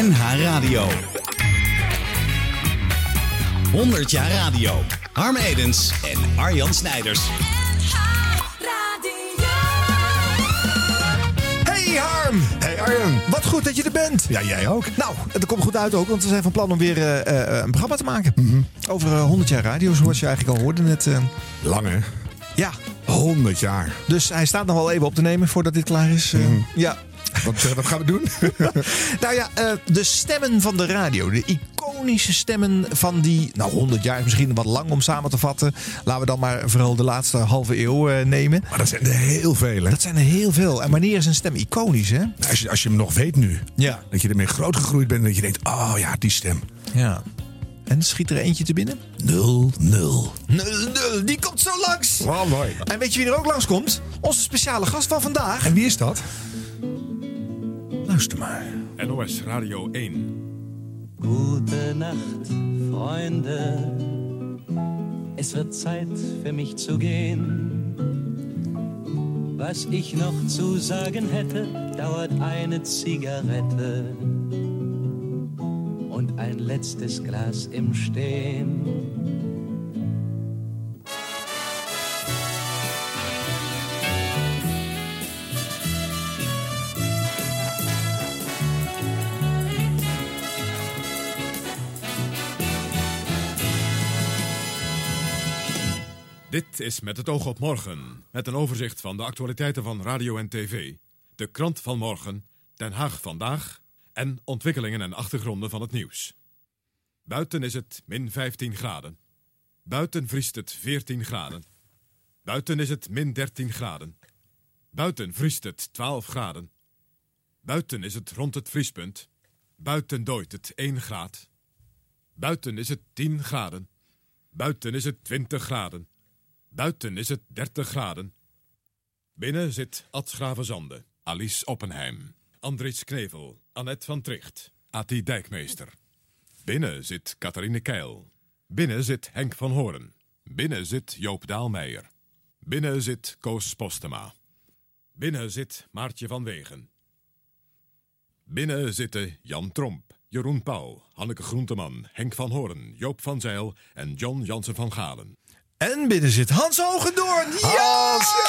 NH Radio. 100 jaar radio. Harm Edens en Arjan Snijders. Hey Harm! Hey Arjen. Wat goed dat je er bent. Ja, jij ook. Nou, het komt goed uit ook, want we zijn van plan om weer eh, eh, een programma te maken. Over eh, 100 jaar radio, zoals je eigenlijk al hoorde net. eh. Lang hè? ja, 100 jaar. dus hij staat nog wel even op te nemen voordat dit klaar is. eh. Ja. Wat, eh, wat gaan we doen? Nou ja, eh, de stemmen van de radio. De iconische stemmen van die, nou 100 jaar is misschien wat lang om samen te vatten. Laten we dan maar vooral de laatste halve eeuw eh, nemen. maar dat zijn er heel veel hè? Dat zijn er heel veel. En wanneer is een stem iconisch, hè? Als je, als je hem nog weet nu. Ja. Dat je ermee groot gegroeid bent. Dat je denkt, oh ja, die stem. Ja. En schiet er eentje te binnen? 0, 0. Nul, nul, die komt zo langs. Wow, mooi. En weet je wie er ook langskomt? Onze speciale gast van vandaag. En wie is dat? Luister maar. NOS Radio 1. Gute Nacht, Freunde. Es wird Zeit für mich zu gehen. Was ich noch zu sagen hätte, dauert eine Zigarette und ein letztes Glas im Stehen. Dit is Met het oog op morgen. Met een overzicht van de actualiteiten van radio en tv. De krant van morgen, Den Haag vandaag... en ontwikkelingen en achtergronden van het nieuws. Buiten is het min 15 graden. Buiten vriest het 14 graden. Buiten is het min 13 graden. Buiten vriest het 12 graden. Buiten is het rond het vriespunt. Buiten dooit het 1 graad. Buiten is het 10 graden. Buiten is het 20 graden. Buiten is het 30 graden. Binnen zit Ad Gravenzande, Alice Oppenheim, Andries Knevel, Annette van Tricht, Ati Dijkmeester. Binnen zit Catharine Keil. Binnen zit Henk van Hoorn. Binnen zit Joop Daalmeijer. Binnen zit Koos Postema. Binnen zit Maartje van Wegen. Binnen zitten Jan Tromp, Jeroen Pauw, Hanneke Groenteman, Henk van Hoorn, Joop van Zeil en John Jansen van Galen. En binnen zit Hans Hogendoorn. Ja! Hans!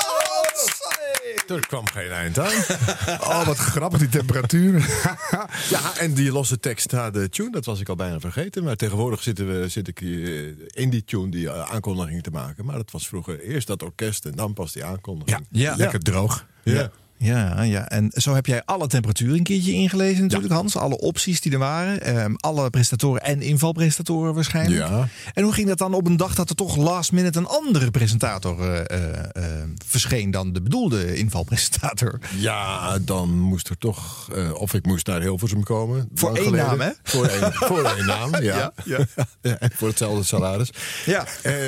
Er kwam geen eind aan. Oh, wat grappig die temperatuur. ja, en die losse tekst na de tune, dat was ik al bijna vergeten. Maar tegenwoordig zitten we, zit ik hier in die tune die eh, aankondiging te maken. Maar dat was vroeger eerst dat orkest en dan pas die aankondiging. Ja. Lekker droog. Ja. Ja, ja, en zo heb jij alle temperaturen een keertje ingelezen natuurlijk, Hans. Alle opties die er waren. Ehm, alle presentatoren en invalpresentatoren waarschijnlijk. Ja. En hoe ging dat dan op een dag dat er toch last minute een andere presentator eh, eh, eh, verscheen dan de bedoelde invalpresentator? Ja, dan moest er toch... of ik moest naar Hilversum komen. Voor één geleden. naam, hè? Voor één, voor één naam, ja. Ja, En voor hetzelfde salaris. Ja.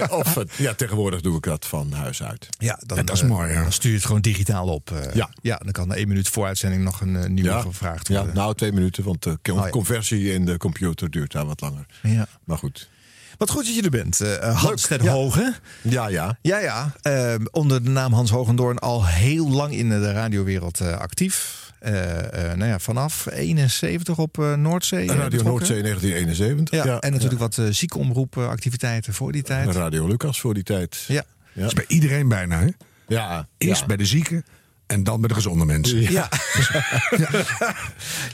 Of ja, tegenwoordig doe ik dat van huis uit. Ja, dan, En dat is mooi, ja. Dan stuur je het gewoon digitaal op. Ja. Ja, dan kan er één minuut voor uitzending nog een eh, nieuwe Ja. gevraagd Ja, worden. nou twee minuten, want de Oh, ja. conversie in de computer duurt daar wat langer. Ja. Maar goed. Wat goed dat je er bent, eh, eh, Hans Leuk, ten ja. Hoge. Ja, ja. Ja, ja. eh, onder de naam Hans Hogendoorn al heel lang in de radiowereld eh, actief. Eh, eh, nou ja, vanaf 71 op eh, Noordzee. eh, Radio betrokken. Noordzee 1971. Ja, en natuurlijk wat uh, ziekenomroepactiviteiten voor die tijd. Radio Lucas voor die tijd. Ja. Ja. Dat is bij iedereen bijna. Hè? Ja, Eerst ja. bij de zieken en dan bij de gezonde mensen. Ja.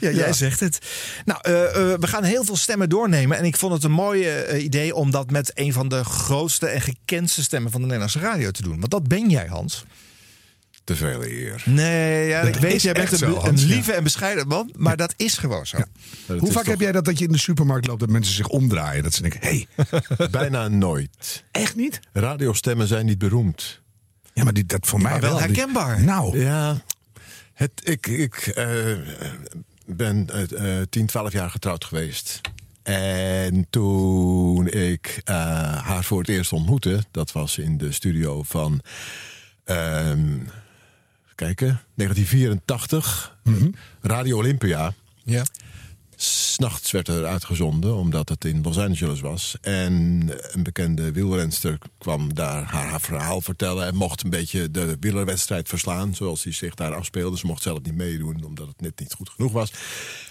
ja, jij zegt het. Nou, eh, eh, we gaan heel veel stemmen doornemen. En ik vond het een mooi eh, idee om dat met een van de grootste en gekendste stemmen van de Nederlandse radio te doen. Want dat ben jij, Hans. Te veel eer. Nee, ja, ik weet, jij bent een, zo, een ja. lieve en bescheiden man. Maar dat is gewoon zo. Hoe vaak toch heb jij dat dat je in de supermarkt loopt dat mensen zich omdraaien? Dat ze denken, hé, hey, Bijna nooit. echt niet? Radiostemmen zijn niet beroemd. Ja, maar die, dat voor mij wel Die- herkenbaar. nou, Ja, het, ik, ik eh, ben eh, 10, 12 jaar getrouwd geweest. En toen ik eh, haar voor het eerst ontmoette, dat was in de studio van. ehm, kijken, 1984, Radio Olympia. Ja. S'nachts werd er uitgezonden, omdat het in Los Angeles was. En een bekende wielrenster kwam daar haar, verhaal vertellen... en mocht een beetje de wielerwedstrijd verslaan, zoals die zich daar afspeelde. Ze mocht zelf niet meedoen, omdat het net niet goed genoeg was.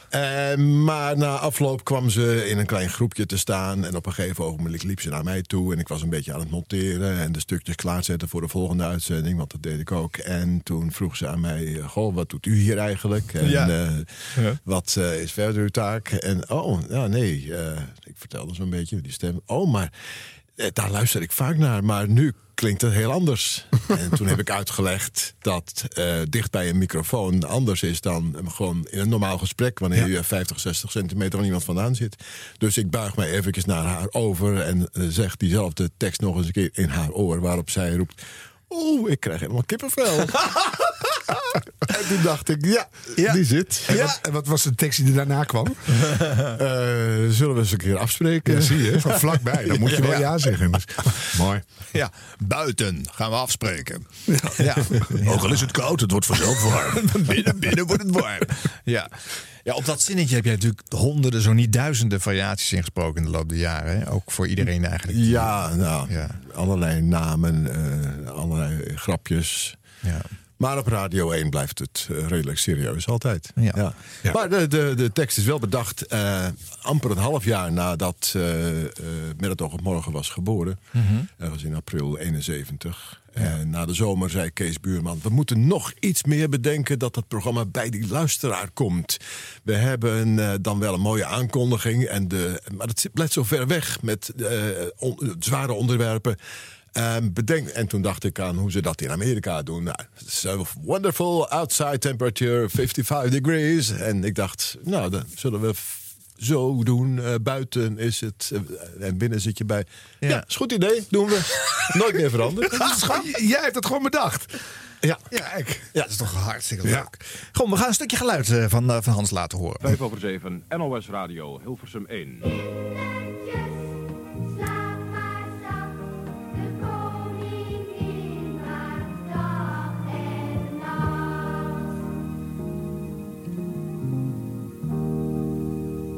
Eh, maar na afloop kwam ze in een klein groepje te staan. En op een gegeven ogenblik liep ze naar mij toe. En ik was een beetje aan het noteren en de stukjes klaarzetten voor de volgende uitzending. Want dat deed ik ook. En toen vroeg ze aan mij: Goh, wat doet u hier eigenlijk? En Ja. eh, wat eh, is verder uw taak? En oh, ja, nee. eh, ik vertelde zo'n beetje die stem. Oh, maar eh, daar luister ik vaak naar. Maar nu klinkt het heel anders. en toen heb ik uitgelegd dat eh, dicht bij een microfoon anders is dan eh, gewoon in een normaal gesprek. Wanneer je 50, 60 centimeter van iemand vandaan zit. Dus ik buig mij eventjes naar haar over en eh, zeg diezelfde tekst nog eens een keer in haar oor. Waarop zij roept. Oeh, ik krijg helemaal kippenvel. en toen dacht ik, ja, Ja. die zit. En, wat, en wat was de tekst die er daarna kwam? Eh, zullen we eens een keer afspreken? Ja, zie je, van vlakbij. Dan moet je wel ja, zeggen. Dus, mooi. Ja, buiten gaan we afspreken. Ja. Ook al is het koud, het wordt vanzelf warm. binnen, binnen wordt het warm. Ja. ja, op dat zinnetje heb je natuurlijk honderden, zo niet duizenden variaties ingesproken in de loop der jaren. hè. Ook voor iedereen eigenlijk. Ja, nou, Ja. allerlei namen, eh, allerlei grapjes. Ja. Maar op Radio 1 blijft het eh, redelijk serieus altijd. Ja. Ja. Maar de, de, de tekst is wel bedacht eh, amper een half jaar nadat eh, Met het oog op morgen was geboren. Dat was in april 71. En na de zomer zei Kees Buurman... we moeten nog iets meer bedenken dat het programma bij die luisteraar komt. We hebben dan wel een mooie aankondiging... En de, maar het zit- blijft zo ver weg met on- zware onderwerpen... Ehm, bedenk, en toen dacht ik aan hoe ze dat in Amerika doen. Nou, so wonderful outside temperature, 55 degrees. En ik dacht, nou, dat zullen we zo doen. Eh, buiten is het eh, en binnen zit je bij. Ja, Ja. is goed idee. Doen we. Nooit meer veranderd. Jij hebt het gewoon bedacht. Ja. Ja, ik. Ja, dat is toch hartstikke Ja. leuk. Gewoon, we gaan een stukje geluid eh, van, van Hans laten horen. 5 over 7, NOS Radio, Hilversum 1.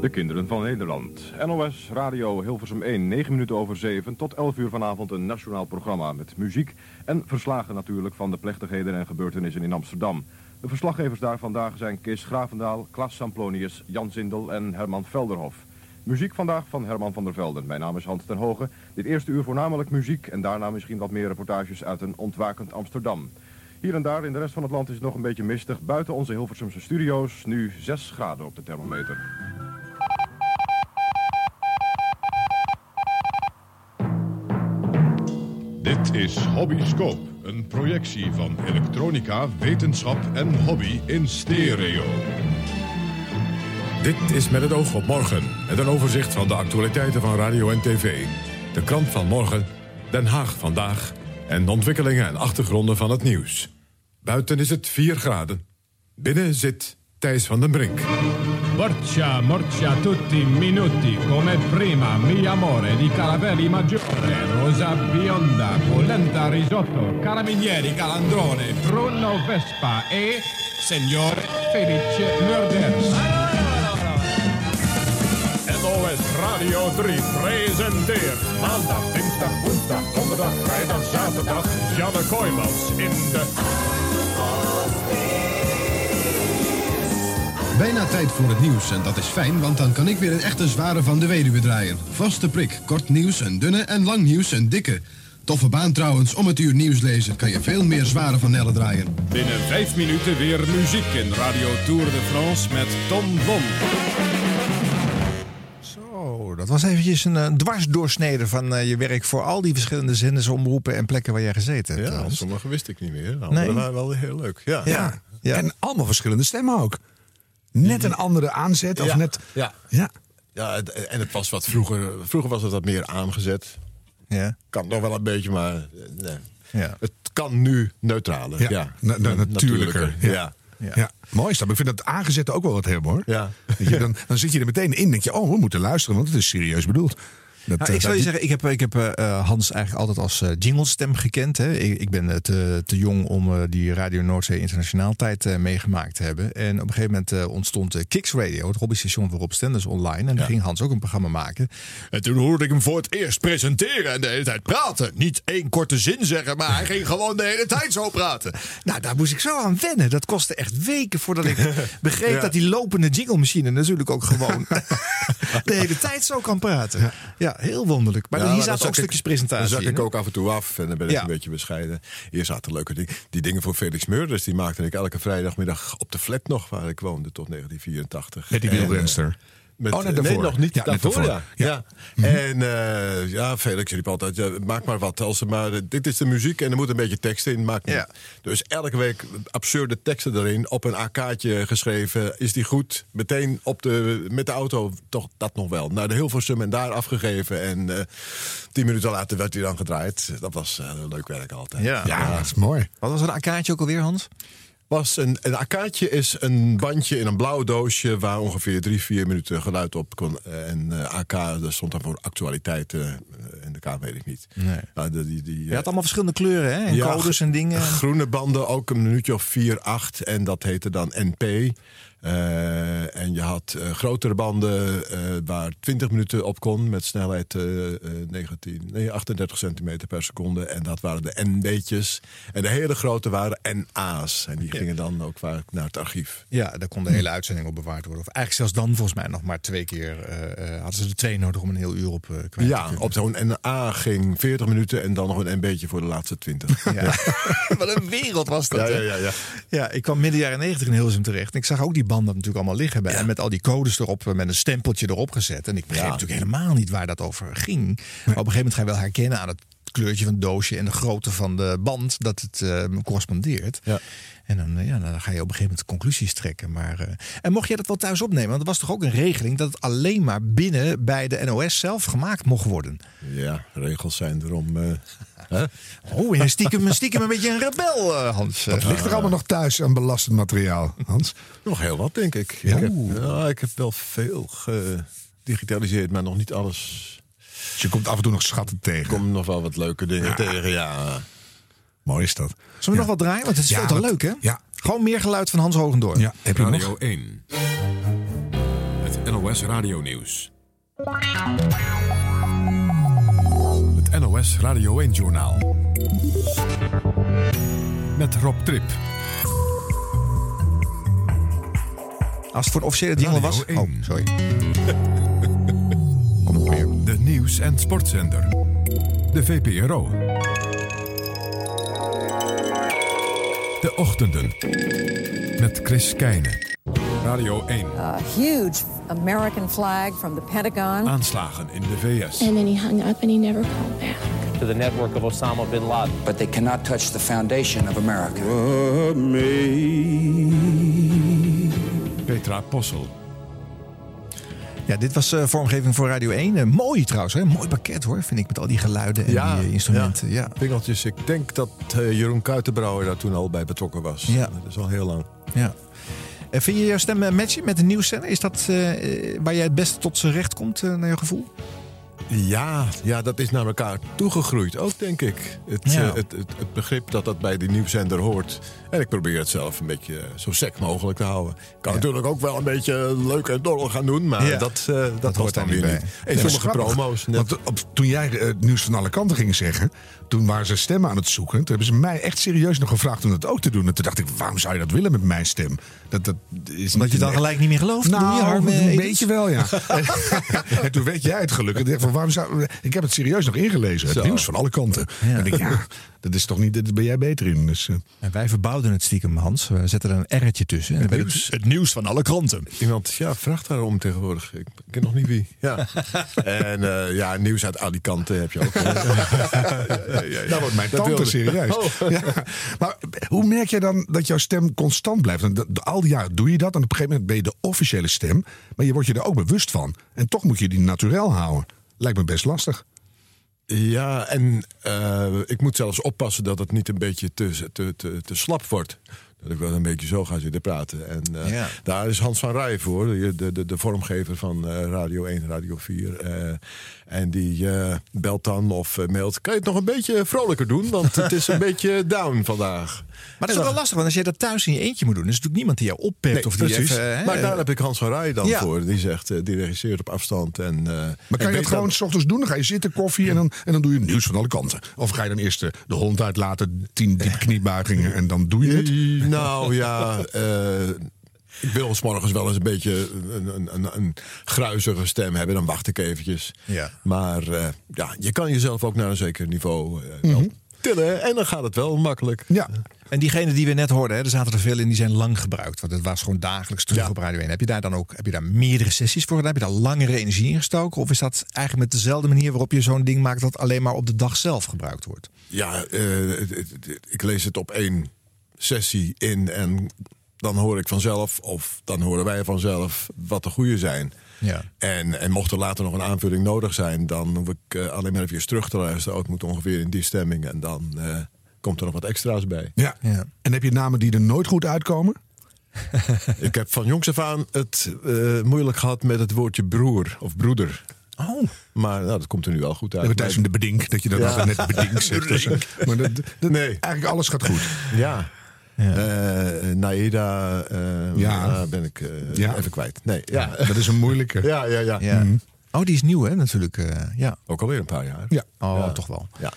De kinderen van Nederland. NOS Radio Hilversum 1, 9 minuten over 7 tot 11 uur vanavond een nationaal programma met muziek en verslagen natuurlijk van de plechtigheden en gebeurtenissen in Amsterdam. De verslaggevers daar vandaag zijn Kees Gravendaal, Klaas Samplonius, Jan Zindel en Herman Velderhof. Muziek vandaag van Herman van der Velden. Mijn naam is Hans ten Hoge. Dit eerste uur voornamelijk muziek en daarna misschien wat meer reportages uit een ontwakend Amsterdam. Hier en daar in de rest van het land is het nog een beetje mistig. Buiten onze Hilversumse studio's nu 6 graden op de thermometer. Dit is Hobbyscope, een projectie van elektronica, wetenschap en hobby in stereo. Dit is met het oog op morgen, met een overzicht van de actualiteiten van radio en tv. De krant van morgen, Den Haag vandaag en de ontwikkelingen en achtergronden van het nieuws. Buiten is het 4 graden. Binnen zit Thijs van den Brink. Borcia, morcia, tutti minuti, come prima, mi amore di Caravelli Maggiore, rosa bionda, polenta risotto, carabinieri, calandrone, prunno vespa e signore Felice Murders. NOS Radio 3 presenteert maandag, dinsdag, woensdag, donderdag, vrijdag, zaterdag Janne Kooijmans in de... Bijna tijd voor het nieuws en dat is fijn, want dan kan ik weer een echte zware van de weduwe draaien. Vaste prik, kort nieuws, een dunne en lang nieuws, een dikke. Toffe baan trouwens, om het uur nieuws lezen kan je veel meer zware van Nelle draaien. Binnen vijf minuten weer muziek in Radio Tour de France met Tom Blom. Zo, dat was eventjes een, eh, dwarsdoorsnede van eh, je werk voor al die verschillende zenders, omroepen en plekken waar jij gezeten hebt. Ja, sommige wist ik niet meer. Nou, Nee. Waren wel heel leuk. Ja. Ja, ja. En allemaal verschillende stemmen ook. Net een andere aanzet. Of Ja. net, Ja. ja. Ja, en het was wat vroeger. Vroeger was het wat meer aangezet. ja. Kan nog wel een beetje, maar nee. Ja. het kan nu neutraler. Ja, Ja, na- na- natuurlijker, ja. Ja. Ja. Ja. mooi is dat. Ik vind dat aangezette ook wel wat hebben hoor. Ja. Je, dan, dan zit je er meteen in en denk je, oh, we moeten luisteren, want het is serieus bedoeld. Nou, eh, ik zou je zeggen, ik heb, ik heb eh, eh, Hans eigenlijk altijd als eh jinglestem gekend. Hè. Ik, ik ben te, te jong om die Radio Noordzee Internationaal tijd meegemaakt te hebben. En op een gegeven moment ontstond Kicks Radio, het hobbystation voor Rob Stenders online. En daar ging Hans ook een programma maken. En toen hoorde ik hem voor het eerst presenteren en de hele tijd praten. Niet één korte zin zeggen, maar hij ging gewoon de hele tijd zo praten. Nou, daar moest ik zo aan wennen. Dat kostte echt weken voordat ik begreep dat die lopende jinglemachine natuurlijk ook gewoon de hele tijd zo kan praten. Ja, heel wonderlijk. Maar Ja, hier zaten ook stukjes ik- presentatie Dan zak ik ook af en toe af en dan ben ik Ja. een beetje bescheiden. Hier zaten leuke dingen. Die dingen voor Felix Meurders, die maakte ik elke vrijdagmiddag op de flat nog, waar ik woonde tot 1984. Met die En, eh, wielrenster. Met, Oh, nee, nee, daarvoor. nog niet. Ja, daarvoor, daarvoor. ja. ja. En eh, ja, Felix riep altijd, ja, maak maar wat. Als maar, dit is de muziek en er moet een beetje tekst in. Maak. Ja. Dus elke week absurde teksten erin. Op een A-kaartje geschreven. Is die goed? Meteen op de, met de auto, toch dat nog wel. Naar de Hilversum en daar afgegeven. En eh, tien minuten later werd hij dan gedraaid. Dat was eh, leuk werk altijd. Ja. Ja, dat is mooi. Wat was een kaartje ook alweer, Hans? Was een, een akaatje is een bandje in een blauw doosje waar ongeveer drie, vier minuten geluid op kon. En eh, AK, dat stond dan voor actualiteiten. eh, en de K weet ik niet. Nee. Nou, die, die, Je had allemaal verschillende kleuren, hè? En ja, codes en dingen. Groene banden, ook een minuutje of 4, 8. En dat heette dan NP. Eh, en je had eh, grotere banden eh, waar 20 minuten op kon met snelheid eh, eh, 19, nee, 38 centimeter per seconde. En dat waren de NB'tjes. En de hele grote waren NA's. En die gingen dan ook vaak naar het archief. Ja, daar kon de hele uitzending op bewaard worden. Of eigenlijk zelfs dan volgens mij nog maar twee keer. hadden ze er twee nodig om een heel uur op kwijt te Ja, kunnen. op zo'n NA ging 40 minuten en dan nog een NB'tje voor de laatste 20. Ja. Wat een wereld was dat. Ja, ja, ja. Ja, ik kwam midden jaren 90 in Hilversum terecht. En ik zag ook die banden natuurlijk allemaal liggen. Bij, En met al die codes erop, eh, met een stempeltje erop gezet. En ik begreep Ja. natuurlijk helemaal niet waar dat over ging. Maar op een gegeven moment ga je wel herkennen aan het kleurtje van het doosje en de grootte van de band dat het eh, correspondeert. Ja. En dan, eh, ja, dan ga je op een gegeven moment conclusies trekken. Maar, eh, en mocht jij dat wel thuis opnemen? Want er was toch ook een regeling dat het alleen maar binnen bij de NOS zelf gemaakt mocht worden. Ja, regels zijn er om... eh? Oh, en stiekem, stiekem een beetje een rebel, Hans. Wat ligt er allemaal nog thuis aan belastend materiaal, Hans? Nog heel wat, denk ik. Ik heb, ja, ik heb wel veel gedigitaliseerd, maar nog niet alles. Dus je komt af en toe nog schatten Er tegen. komen nog wel wat leuke dingen tegen, ja. Mooi is dat. Zullen we nog wat draaien? Want het is Ja, veel te wat- leuk, hè? ja. Gewoon meer geluid van Hans Hogendoorn. Ja, heb je Radio nog? 1. Het NOS Radio Nieuws. Het NOS Radio 1 Journaal. Met Rob Trip. Als het voor een officiële jingle was. Oh, 1. sorry. Kom nog weer. De nieuws- en sportzender. De VPRO. De ochtenden. Met Chris Keijnen. Radio 1. A huge American flag from the Pentagon. Aanslagen in de VS. And then he hung up and he never called back. To the network of Osama bin Laden. But they cannot touch the foundation of America. Petra Possel. Ja, dit was eh, vormgeving voor Radio 1. Eh, mooi trouwens, hè? Mooi pakket hoor, vind ik, met al die geluiden en die eh, instrumenten. Ja. Pingeltjes. Ik denk dat Jeroen Kuitenbrouwer daar toen al bij betrokken was. Ja. Dat is al heel lang. ja. Vind je jouw stem matchen met de nieuwszender? Is dat waar jij het beste tot zijn recht komt, naar je gevoel? Ja, ja, dat is naar elkaar toegegroeid ook, denk ik. Het, Ja. eh, het, het, het begrip dat dat bij die nieuwszender hoort. En ik probeer het zelf een beetje eh, zo sec mogelijk te houden. Ik kan natuurlijk ook wel een beetje leuk en dorrel gaan doen, maar Ja. dat, eh, dat, hoort daar dan weer niet. Dat is sommige grappig. promo's. Net, Want op, toen jij het nieuws van alle kanten ging zeggen, toen waren ze stemmen aan het zoeken. Toen hebben ze mij echt serieus nog gevraagd om dat ook te doen. En toen dacht ik, waarom zou je dat willen met mijn stem? Dat, dat is Omdat je dan gelijk niet meer gelooft? je, Nou, Harm, eh, een beetje wel, ja. en toen weet jij het gelukkig. Ik dacht van, waarom zou, ik heb het serieus nog ingelezen. Het Zo. nieuws van alle kanten. En ik ja, dat is toch niet, daar ben jij beter in. Dus, eh, En wij verbouwden het stiekem, Hans. We zetten er een R'tje tussen. En dan werd het, het nieuws van alle kranten. Iemand ja, vraagt daarom tegenwoordig. Ik ken nog niet wie. Ja. en eh, ja, nieuws uit Alicante heb je ook. Daar wordt mijn Dat tante serieus. Oh. Ja. Maar hoe merk je dan dat jouw stem constant blijft? Dat- al die jaren doe je dat en op een gegeven moment ben je de officiële stem. Maar je wordt je er ook bewust van. En toch moet je die naturel houden. Lijkt me best lastig. Ja, en eh, ik moet zelfs oppassen dat het niet een beetje te, te, te, te slap wordt. Dat ik wel een beetje zo ga zitten praten. En eh, Ja. daar is Hans van Rij voor, de, de, de, de vormgever van eh, Radio 1, Radio 4. Eh, en die eh, belt dan of eh, mailt. Kan je het nog een beetje vrolijker doen? Want het is een beetje down vandaag. Maar dat is ook wel lastig, want als je dat thuis in je eentje moet doen, is natuurlijk niemand die jou oppept Nee, of die precies. even, hè, maar daar heb ik Hans van Rij dan Ja. voor. Die zegt, eh, die regisseert op afstand. En, eh, Maar kan je het gewoon s ochtends doen? Dan ga je zitten, koffie en dan, en dan doe je het nieuws van alle kanten. Of ga je dan eerst de, de hond uitlaten, tien diepe kniebuigingen en dan doe je het? Nou ja, eh, ik wil 's morgens wel eens een beetje een, een, een, een gruizige stem hebben. Dan wacht ik eventjes. Ja. Maar eh, ja, je kan jezelf ook naar een zeker niveau eh, wel tillen. En dan gaat het wel makkelijk. Ja. En diegene die we net hoorden, hè, er zaten er veel in, die zijn lang gebruikt. Want het was gewoon dagelijks terug op Radio 1. Heb je daar dan ook heb je daar meerdere sessies voor gedaan? Heb je daar langere energie in gestoken? Of is dat eigenlijk met dezelfde manier waarop je zo'n ding maakt dat alleen maar op de dag zelf gebruikt wordt? Ja, eh, ik lees het op één sessie in en dan hoor ik vanzelf, of dan horen wij vanzelf, wat de goede zijn. Ja. En, en mocht er later nog een aanvulling nodig zijn, dan hoef ik eh, alleen maar even terug te luisteren. Oh, het moet ongeveer in die stemming en dan eh, komt er nog wat extra's bij. Ja. Ja. En heb je namen die er nooit goed uitkomen? Ik heb van jongs af aan het eh, moeilijk gehad met het woordje broer of broeder. Oh, Maar nou, dat komt er nu wel goed uit. thuis in de bedink, dat je dat Ja. net bedink zegt. Maar dat, dat- Nee. eigenlijk alles gaat goed. Ja. Eh, Naida, eh, Ja. ja. ben ik eh, Ja. even kwijt. Nee, ja. Dat is een moeilijke. Ja, ja, ja. ja. Oh, die is nieuw hè, natuurlijk. eh, ja. Ook alweer een paar jaar. Ja. Oh, Ja. toch wel. Ja.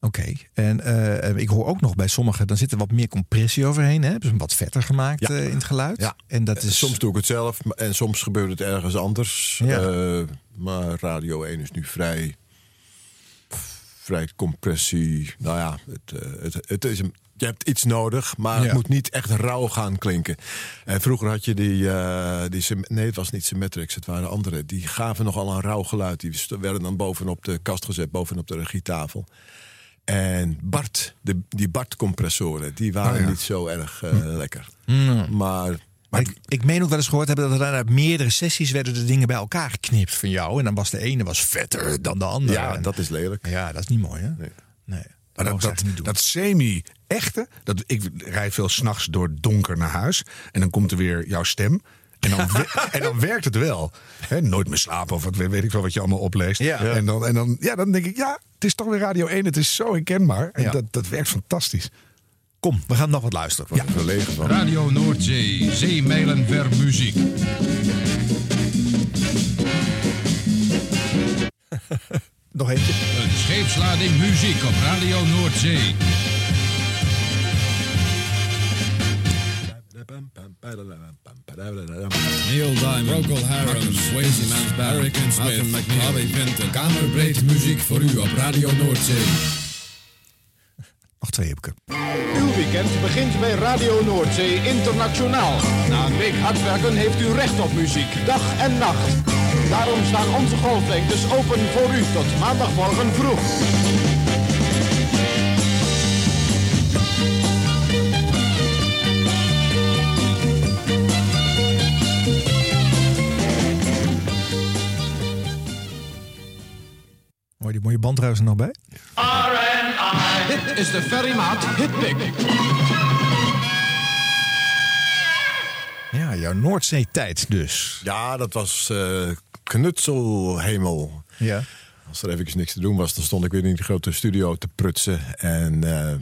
Oké. En eh, ik hoor ook nog bij sommigen, dan zit er wat meer compressie overheen. Hè? Hebben ze hem wat vetter gemaakt Ja. eh, in het geluid. Ja. En dat is Soms doe ik het zelf en soms gebeurt het ergens anders. Ja. Eh, maar Radio 1 is nu vrij, vrij compressie. Nou ja, het, eh, het, het is een, je hebt iets nodig, maar Ja. het moet niet echt rauw gaan klinken. En vroeger had je die, eh, die nee, het was niet Symmetrics, het waren andere. Die gaven nogal een rauw geluid. Die werden dan bovenop de kast gezet, bovenop de regietafel. En Bart, de, die Bart-compressoren, die waren Oh ja. niet zo erg eh, lekker. Mm. Maar Maar ik, ik meen ook wel eens gehoord hebben dat er uit meerdere sessies werden de dingen bij elkaar geknipt van jou. En dan was de ene was vetter dan de andere. ja, En- dat is lelijk. ja, dat is niet mooi hè? Nee. Nee. Maar dat, dat, niet doen. dat ik rij veel s'nachts door donker naar huis. En dan komt er weer jouw stem. En dan, en dan werkt het wel. Hè, nooit meer slapen of wat weet ik wel wat je allemaal opleest. Ja. En, dan, en dan, ja, dan denk ik, ja, het is toch weer Radio 1. Het is zo herkenbaar. En Ja. dat, dat werkt fantastisch. Kom, we gaan nog wat luisteren. Ja. Van. Radio Noordzee, zeemijlen ver muziek. Nog eentje. Een scheepslading muziek op Radio Noordzee. Neil Diamond, Procol Harum, Swayze Man's Hurricane Smith, Bobby Vinton. Kamerbreed muziek voor u op Radio Noordzee. Nog twee heb ik er. Uw weekend begint bij Radio Noordzee Internationaal. Na een week hard werken heeft u recht op muziek, dag en nacht. Daarom staan onze golflengtes open voor u tot maandagmorgen vroeg. Je die mooie bandruis er nog bij? Dit is de Ferrymaat Hitpick. Ja, jouw Noordzee-tijd dus. Ja, dat was eh, knutselhemel. Ja. Als er eventjes niks te doen was, dan stond ik weer in die grote studio te prutsen. En eh,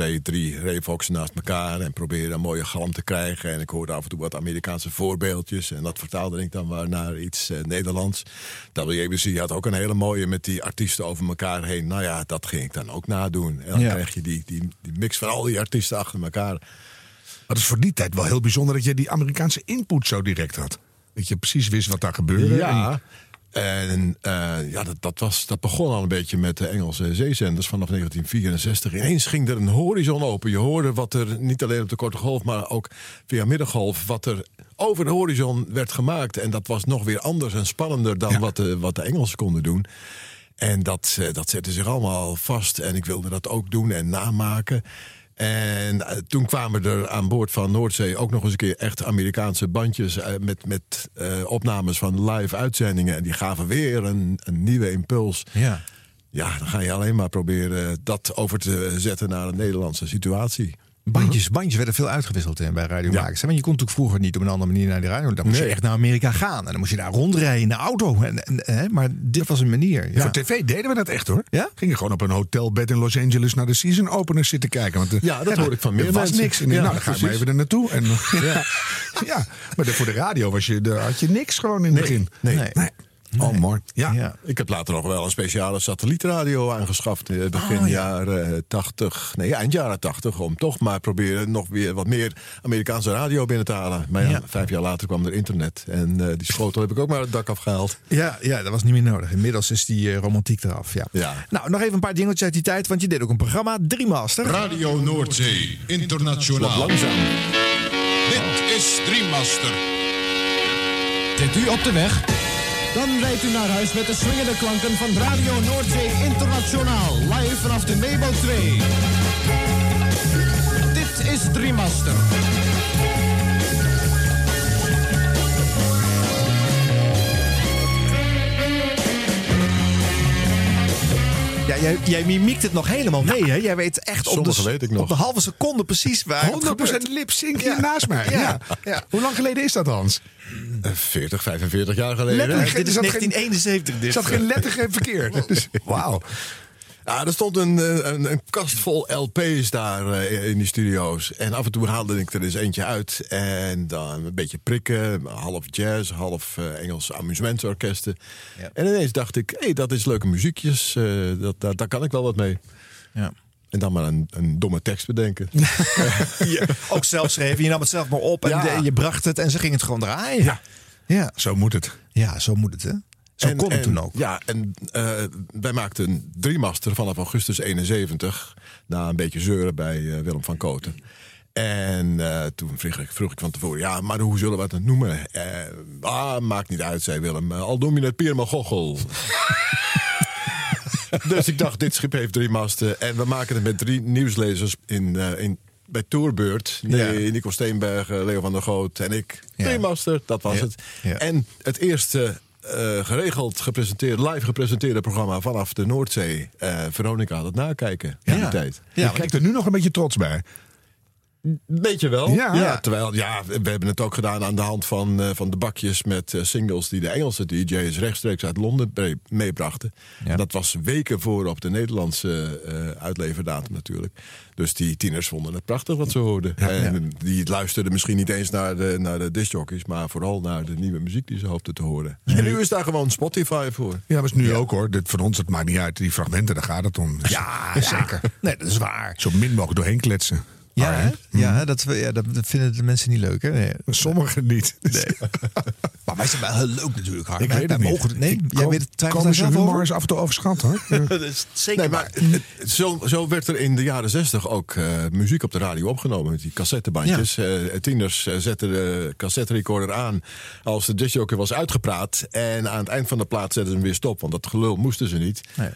twee, drie Revoxen naast elkaar. En probeerde een mooie galm te krijgen. En ik hoorde af en toe wat Amerikaanse voorbeeldjes. En dat vertaalde ik dan maar naar iets eh, Nederlands. WABC had ook een hele mooie met die artiesten over elkaar heen. Nou ja, dat ging ik dan ook nadoen. En dan Ja. krijg je die, die, die mix van al die artiesten achter elkaar. Maar het is voor die tijd wel heel bijzonder dat je die Amerikaanse input zo direct had. Dat je precies wist wat daar gebeurde. Ja. En eh, ja, dat, dat, was, dat begon al een beetje met de Engelse zeezenders vanaf 1964. Ineens ging er een horizon open. Je hoorde wat er, niet alleen op de korte golf, maar ook via middengolf, wat er over de horizon werd gemaakt. En dat was nog weer anders en spannender dan Ja. wat, de, wat de Engelsen konden doen. En dat, eh, dat zette zich allemaal vast. En ik wilde dat ook doen en namaken. En eh, toen kwamen er aan boord van Noordzee ook nog eens een keer echt Amerikaanse bandjes eh, met, met eh, opnames van live uitzendingen. En die gaven weer een, een nieuwe impuls. Ja. Ja, dan ga je alleen maar proberen dat over te zetten naar een Nederlandse situatie. Bandjes, bandjes werden veel uitgewisseld hè, bij radiomakers. hè. Want je kon natuurlijk vroeger niet op een andere manier naar de radio. Dan moest je echt naar Amerika gaan. En dan moest je daar rondrijden in de auto. En, en, hè, maar dit was een manier. Ja. Voor tv deden we dat echt hoor. Ja? Gingen gewoon op een hotelbed in Los Angeles naar de season openers zitten kijken. Want, eh, Ja, dat hoor ik van meer Er was niks. En nou, dan ga ik maar even er naartoe. En, ja. ja, maar de- voor de radio was je, had je niks gewoon in het begin. nee. Nee. Oh, mooi. Ja. Ja. Ik heb later nog wel een speciale satellietradio aangeschaft. eh, Begin Oh, ja. jaren 80, nee, eind jaren 80. Om toch maar proberen nog weer wat meer Amerikaanse radio binnen te halen. Maar ja, Ja. vijf jaar later kwam er internet. En eh, die schotel heb ik ook maar het dak afgehaald. Ja, ja, dat was niet meer nodig. Inmiddels is die eh, romantiek eraf. Ja. Ja. Nou, nog even een paar dingetjes uit die tijd. Want je deed ook een programma, Driemaster. Radio Noordzee, Wat internationaal. langzaam. Dit is Dreammaster. Zit u op de weg? Dan rijdt u naar huis met de swingende klanken van Radio Noordzee Internationaal. Live vanaf de Mabel 2. Dit is Dreammaster. Ja, jij, jij mimiekt het nog helemaal mee, hè? Jij weet echt op de, weet ik nog. op de halve seconde precies waar het 100% gebeurt. lip sync Ja. naast mij. Ja. Ja. Hoe lang geleden is dat, Hans? Eh, 40, 45 jaar geleden. Letterlijk. Dit is Er zat geen- 1971. Er Dit. zat geen lettergreep verkeerd. Dus, wauw. Ja, er stond een, eh, een, een kast vol LP's daar eh, in die studio's. En af en toe haalde ik er eens eentje uit. En dan een beetje prikken. Half jazz, half eh, Engels amusementorkesten. Ja. En ineens dacht ik, hé, hey, dat is leuke muziekjes. eh, dat, daar, daar kan ik wel wat mee. Ja. En dan maar een, een domme tekst bedenken. Ook zelf schreven. Je nam het zelf maar op en Ja. de- je bracht het en ze gingen het gewoon draaien. Ja. Ja, Zo moet het. ja zo moet het, hè? Zo En- kon het en- toen ook. Ja, en eh, wij maakten een driemaster vanaf augustus 71. Na een beetje zeuren bij eh, Willem van Koten. En eh, toen vroeg ik, vroeg ik van tevoren, ja, maar hoe zullen we het noemen? Ah, maakt niet uit, zei Willem. Al noem je het Pierre Gochel. dus ik dacht, dit schip heeft drie masten. En we maken het met drie nieuwslezers in, in, bij Tourbeurt. Nee, Ja. Nico Steenbergen, Leo van der Goot en ik. Ja. Driemaster, dat was Ja. het. En het eerste eh, geregeld gepresenteerd, live gepresenteerde programma vanaf de Noordzee. Eh, Veronica had het nakijken in die tijd. Ja, je kijkt er nu nog een beetje trots bij. Weet je wel? Ja. terwijl, ja, we hebben het ook gedaan aan de hand van, eh, van de bakjes met eh, singles die de Engelse DJ's rechtstreeks uit Londen meebrachten. Ja. Dat was weken voor op de Nederlandse eh, uitleverdatum natuurlijk. Dus die tieners vonden het prachtig wat ze hoorden. en die luisterden misschien niet eens naar de, naar de discjockeys, maar vooral naar de nieuwe muziek die ze hoopten te horen. En nu is daar gewoon Spotify voor. Ja, maar is nu ook hoor. Dit, van ons, het maakt niet uit. Die fragmenten, daar gaat het om. Dus Ja, zeker. Nee, dat is waar. Zo min mogelijk doorheen kletsen. Ja, hè? ja, hè, dat, we- ja dat, vinden de mensen niet leuk, hè? Nee. Sommigen niet. Maar wij zijn wel heel leuk natuurlijk, Harm. Ik weet het niet. mogen Nee, jij weet het Komische humor is af en toe overschat hoor. Ja. Dat is zeker Nee, maar het- zo, zo werd er in de jaren zestig ook eh, muziek op de radio opgenomen. Met die cassettebandjes. Eh, tieners eh, zetten de cassetterecorder aan als de discjoker was uitgepraat. En aan het eind van de plaat zetten ze hem weer stop. Want dat gelul moesten ze niet. Nee.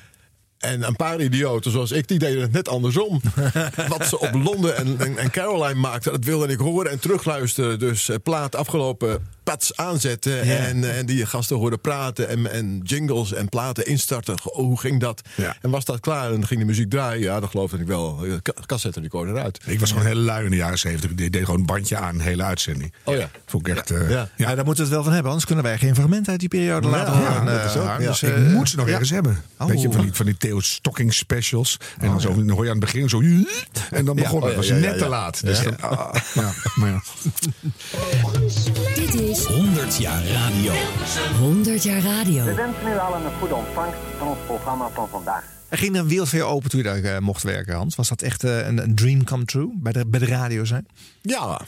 En een paar idioten zoals ik, die deden het net andersom. Wat ze op Londen en, en, en Caroline maakten, dat wilde ik horen en terugluisteren. Dus eh, plaat afgelopen, pats aanzetten. En, eh, en die gasten hoorden praten en, en jingles en platen instarten. Goh, hoe ging dat? Ja. En was dat klaar en dan ging de muziek draaien? Ja, dat geloofde ik wel. Ka- Cassette recorder uit. Ik was gewoon heel lui in de jaren zeventig. Ik deed gewoon een bandje aan, een hele uitzending. Oh ja. Vond ik echt... eh, Ja. Ja, daar moeten we het wel van hebben, anders kunnen wij geen fragment uit die periode laten ja, horen. dat eh, is ook, Harm. ja. Dus, Ik eh, moet ze nog ja. ergens hebben. Oh. Weet je, van die, van die Theo Stocking specials. En dan, zo, dan hoor je aan het begin zo... En dan begon Oh, het. ja, was ja, ja, net ja. te laat. Dus Ja. dan- ah, ja, maar ja. Dit is 100 jaar radio. 100 jaar radio. We wensen u allen een goede ontvangst van ons programma van vandaag. Er ging een voor je open toen je daar eh, mocht werken, Hans. Was dat echt eh, een, een dream come true bij de, bij de radio zijn? Ja,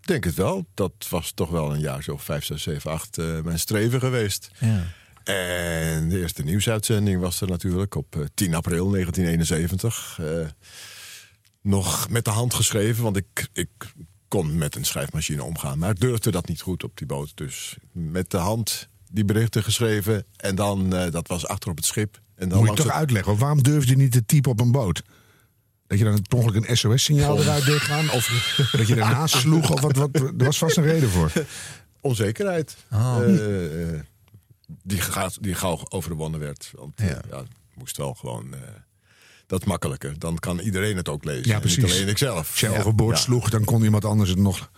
denk het wel. Dat was toch wel een jaar zo 5, 6, 7, 8 eh, mijn streven geweest. Ja. En de eerste nieuwsuitzending was er natuurlijk op eh, 10 april 1971. Eh, nog met de hand geschreven, want ik, ik kon met een schrijfmachine omgaan. Maar durfde dat niet goed op die boot. Dus met de hand die berichten geschreven. En dan, eh, dat was achter op het schip. En dan Moet je toch het- uitleggen. Waarom durf je niet te typen op een boot? Dat je dan per ongeluk een SOS-signaal eruit deed gaan? Of dat je ernaast sloeg? Of wat, wat, er was vast een reden voor. onzekerheid. Oh. Eh, eh, die, gaat, die gauw overwonnen werd. Want Ja. ja. moest wel gewoon. Dat is makkelijker. Dan kan iedereen het ook lezen. Ja, En precies. Niet alleen ikzelf. Als je Ja. overboord Ja. sloeg, dan kon iemand anders het nog...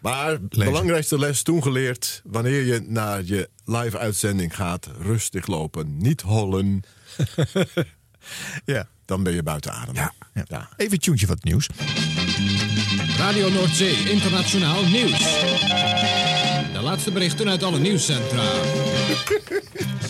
Maar de belangrijkste les toen geleerd... wanneer je naar je live-uitzending gaat... rustig lopen, niet hollen. ja. Dan ben je buiten adem. Ja. Even een tuentje wat nieuws. Radio Noordzee Internationaal Nieuws. De laatste berichten uit alle nieuwscentra.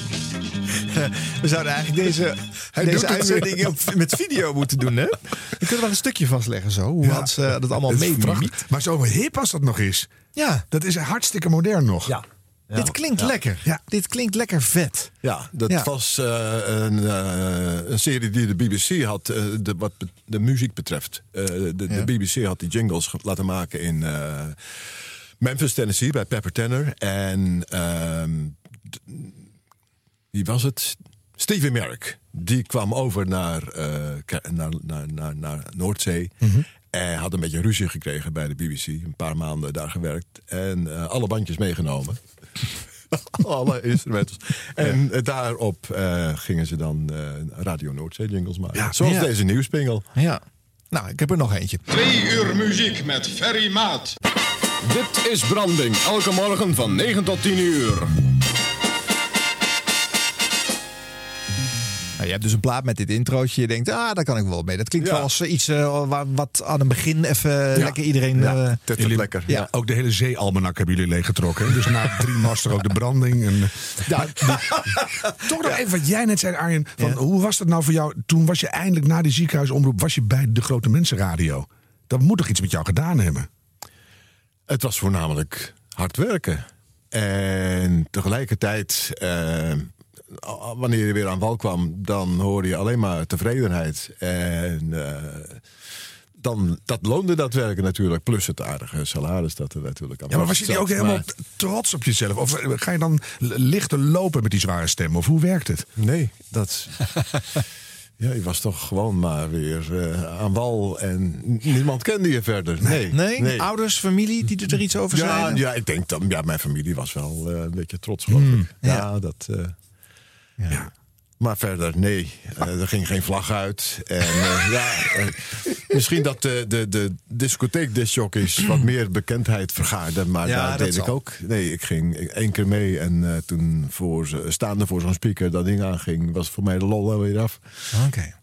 We zouden eigenlijk deze, Hij deze uitzending op- met video moeten doen, hè? We kunnen wel een stukje vastleggen zo. Hoe Ja. had ze dat allemaal Het is mee prachtig. Maar zo hip als dat nog is. Ja. Dat is hartstikke modern nog. Ja. Dit klinkt lekker. Ja. Dit klinkt lekker vet. Ja, dat Ja. was eh, een, eh, een serie die de BBC had, eh, de, wat de muziek betreft. Eh, de, de. BBC had die jingles laten maken in eh, Memphis, Tennessee, bij Pepper Tanner. En ehm, wie was het? Stevie Merrick. Die kwam over naar, eh, naar, naar, naar, naar Noordzee. En had een beetje ruzie gekregen bij de BBC. Een paar maanden daar gewerkt. En eh, alle bandjes meegenomen. alle instrumentals. En eh, daarop eh, gingen ze dan eh, Radio Noordzee jingles maken. Ja. Zoals Ja. deze nieuwspingel. Ja. Nou, ik heb er nog eentje. Twee uur muziek met Ferry Maat. Dit is Branding, elke morgen van 9 tot 10 uur. Je hebt dus een plaat met dit introotje. Je denkt, ah, daar kan ik wel mee. Dat klinkt Ja. wel als eh, iets eh, waar, wat aan het begin even lekker iedereen... Ja, eh, dat lekker. ja. Ook de hele zeealmanak hebben jullie leeggetrokken. hè? Dus na drie master ook de branding. En, ja, toch nog even wat jij net zei, Arjen. Van, Ja. Hoe was dat nou voor jou? Toen was je eindelijk na die ziekenhuisomroep... was je bij de Grote Mensenradio. Dat moet toch iets met jou gedaan hebben? Het was voornamelijk hard werken. En tegelijkertijd, wanneer je weer aan wal kwam, dan hoorde je alleen maar tevredenheid. En eh, dan, dat loonde dat werken natuurlijk. Plus het aardige salaris dat er natuurlijk aan Ja, maar was je niet ook helemaal Maar- trots op jezelf? Of eh, ga je dan lichter lopen met die zware stem? Of hoe werkt het? Nee, dat. Ja, je was toch gewoon maar weer eh, aan wal en niemand kende je verder. Nee, nee? Ouders, familie die er iets over Ja, zeiden? ja, ik denk dat ja, mijn familie was wel eh, een beetje trots, geloof ik. Ja, ja. dat. eh, ja. Maar verder, nee. Eh, er ging geen vlag uit. En eh, ja, eh, misschien dat de, de, de discotheekdiscjockeys wat meer bekendheid vergaarden. Maar Ja, daar dat deed ik ook. Nee, ik ging één keer mee. En toen voor, ze- staande voor zo'n speaker dat ding aanging, was voor mij de lol weer af. Oké.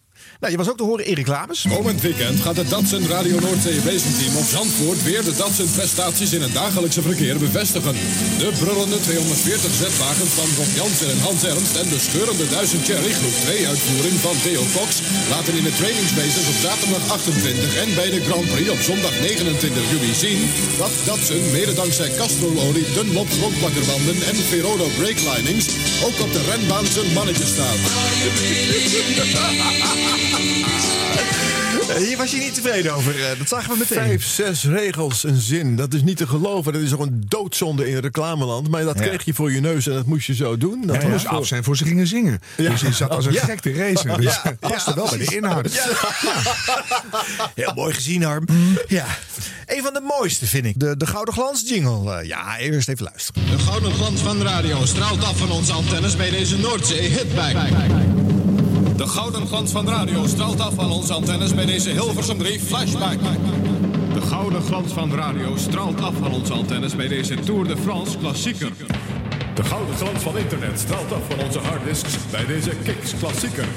Nou, je was ook te horen Erik Labes. Komend weekend gaat het Datsun Radio Noordzee Wezenteam op Zandvoort weer de Datsun prestaties in het dagelijkse verkeer bevestigen. De brullende 240 zetwagens van Rob Jansen en Hans Ernst en de scheurende 1000 Cherry groep 2 uitvoering van Theo Cox laten in de trainingsbases op zaterdag 28 en bij de Grand Prix op zondag 29 juli zien dat Datsun mede dankzij Castrol-olie, Dunlop grondplakkerbanden en Ferodo brake linings ook op de renbaan zijn mannetje staat. Eh, Hier was je niet tevreden over. eh, dat zagen we meteen. Vijf, zes regels, een zin. Dat is niet te geloven. Dat is gewoon een doodzonde in reclameland. Maar dat Ja. kreeg je voor je neus en dat moest je zo doen. Dat Het moest af zijn voor ze gingen zingen. Ja. Dus je zat als een Ja. gek te racen. Dus Ja. het paste Ja, wel bij de inhoud. Heel mooi gezien, Harm. Ja. Een van de mooiste vind ik. De, de Gouden Glans jingle. Eh, ja, eerst even luisteren. De gouden glans van de radio straalt af van onze antennes bij deze Noordzee Hitback. De gouden glans van de radio straalt af van onze antennes bij deze Hilversum 3 Flashback. De gouden glans van de radio straalt af van onze antennes bij deze Tour de France Klassieker. De gouden glans van internet straalt af van onze harddisks bij deze Kicks Klassieker.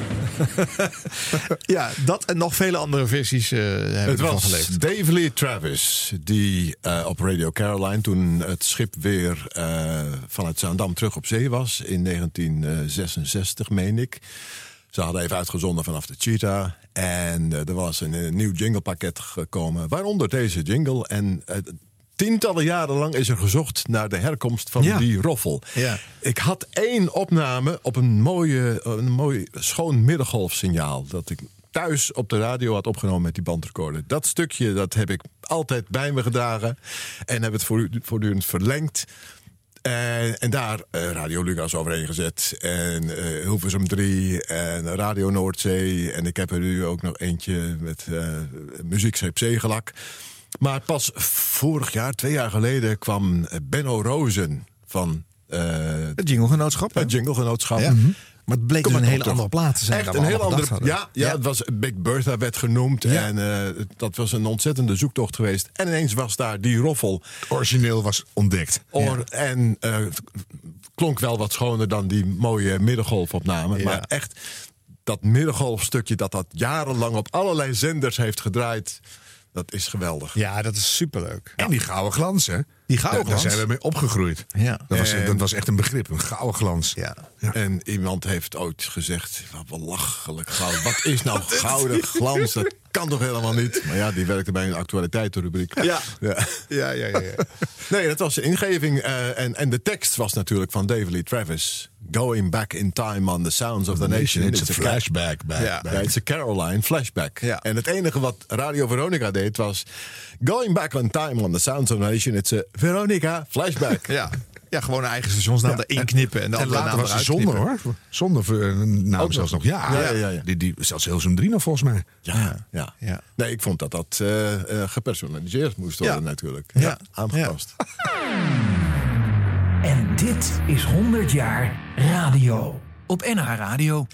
Ja, dat en nog vele andere versies eh hebben Het ervan was geleefd. Dave Lee Travis die eh, op Radio Caroline, toen het schip weer eh, vanuit Zaandam terug op zee was, in 1966, meen ik. Ze hadden even uitgezonden vanaf de Cheetah. En eh, er was een, eh, nieuw jinglepakket gekomen, waaronder deze jingle. En eh, tientallen jaren lang is er gezocht naar de herkomst van Ja. die roffel. Ja. Ik had één opname op een, mooie, een mooi schoon middengolfsignaal. Dat ik thuis op de radio had opgenomen met die bandrecorder. Dat stukje dat heb ik altijd bij me gedragen. En heb het voortdu- voortdurend verlengd. En, en daar eh, Radio Lucas overheen gezet. En eh Hilversum 3 en Radio Noordzee. En ik heb er nu ook nog eentje met eh muziekscheep Zegelak. Maar pas vorig jaar, twee jaar geleden, kwam Benno Rozen van... eh, Het jinglegenootschap. hè? het Jinglegenootschap. Ja. Maar het bleek dus een hele andere plaat te zijn. Echt een heel andere. Ja, ja, het was Big Bertha werd genoemd. En eh, dat was een ontzettende zoektocht geweest. En ineens was daar die roffel. Origineel was ontdekt. Or, En eh, klonk wel wat schoner dan die mooie middengolfopname. Maar echt, dat middengolfstukje dat dat jarenlang op allerlei zenders heeft gedraaid. Dat is geweldig. Ja, dat is superleuk. En die gouden glans, hè? Die gouden Daar- glans. Daar zijn we mee opgegroeid. Ja. Dat was, En- dat was echt een begrip, een gouden glans. Ja. En iemand heeft ooit gezegd: wat belachelijk goud. Wat is nou gouden glans? Dat kan toch helemaal niet? Maar ja, die werkte bij een actualiteitenrubriek. Ja. ja. Ja, ja, ja. Nee, dat was de ingeving. eh, en, en de tekst was natuurlijk van David Lee Travis. Going back in time on the sounds of the nation. It's a flashback. Back, it's a Caroline flashback. En het enige wat Radio Veronica deed was... Going back in time on the sounds of nation. It's a Veronica flashback. Ja. ja, gewoon een eigen stationsnaam erin knippen en de En later was hij eruit zonder hoor. Zonder naam Ook zelfs nog. Ja, Ja, ja, ja. Die, die, zelfs Hilsum 3 nog volgens mij. Ja, ja. Ja. Nee, ik vond dat dat eh, eh, gepersonaliseerd moest worden Ja. natuurlijk. Ja. Aangepast. En dit is 100 jaar radio. Op NH Radio.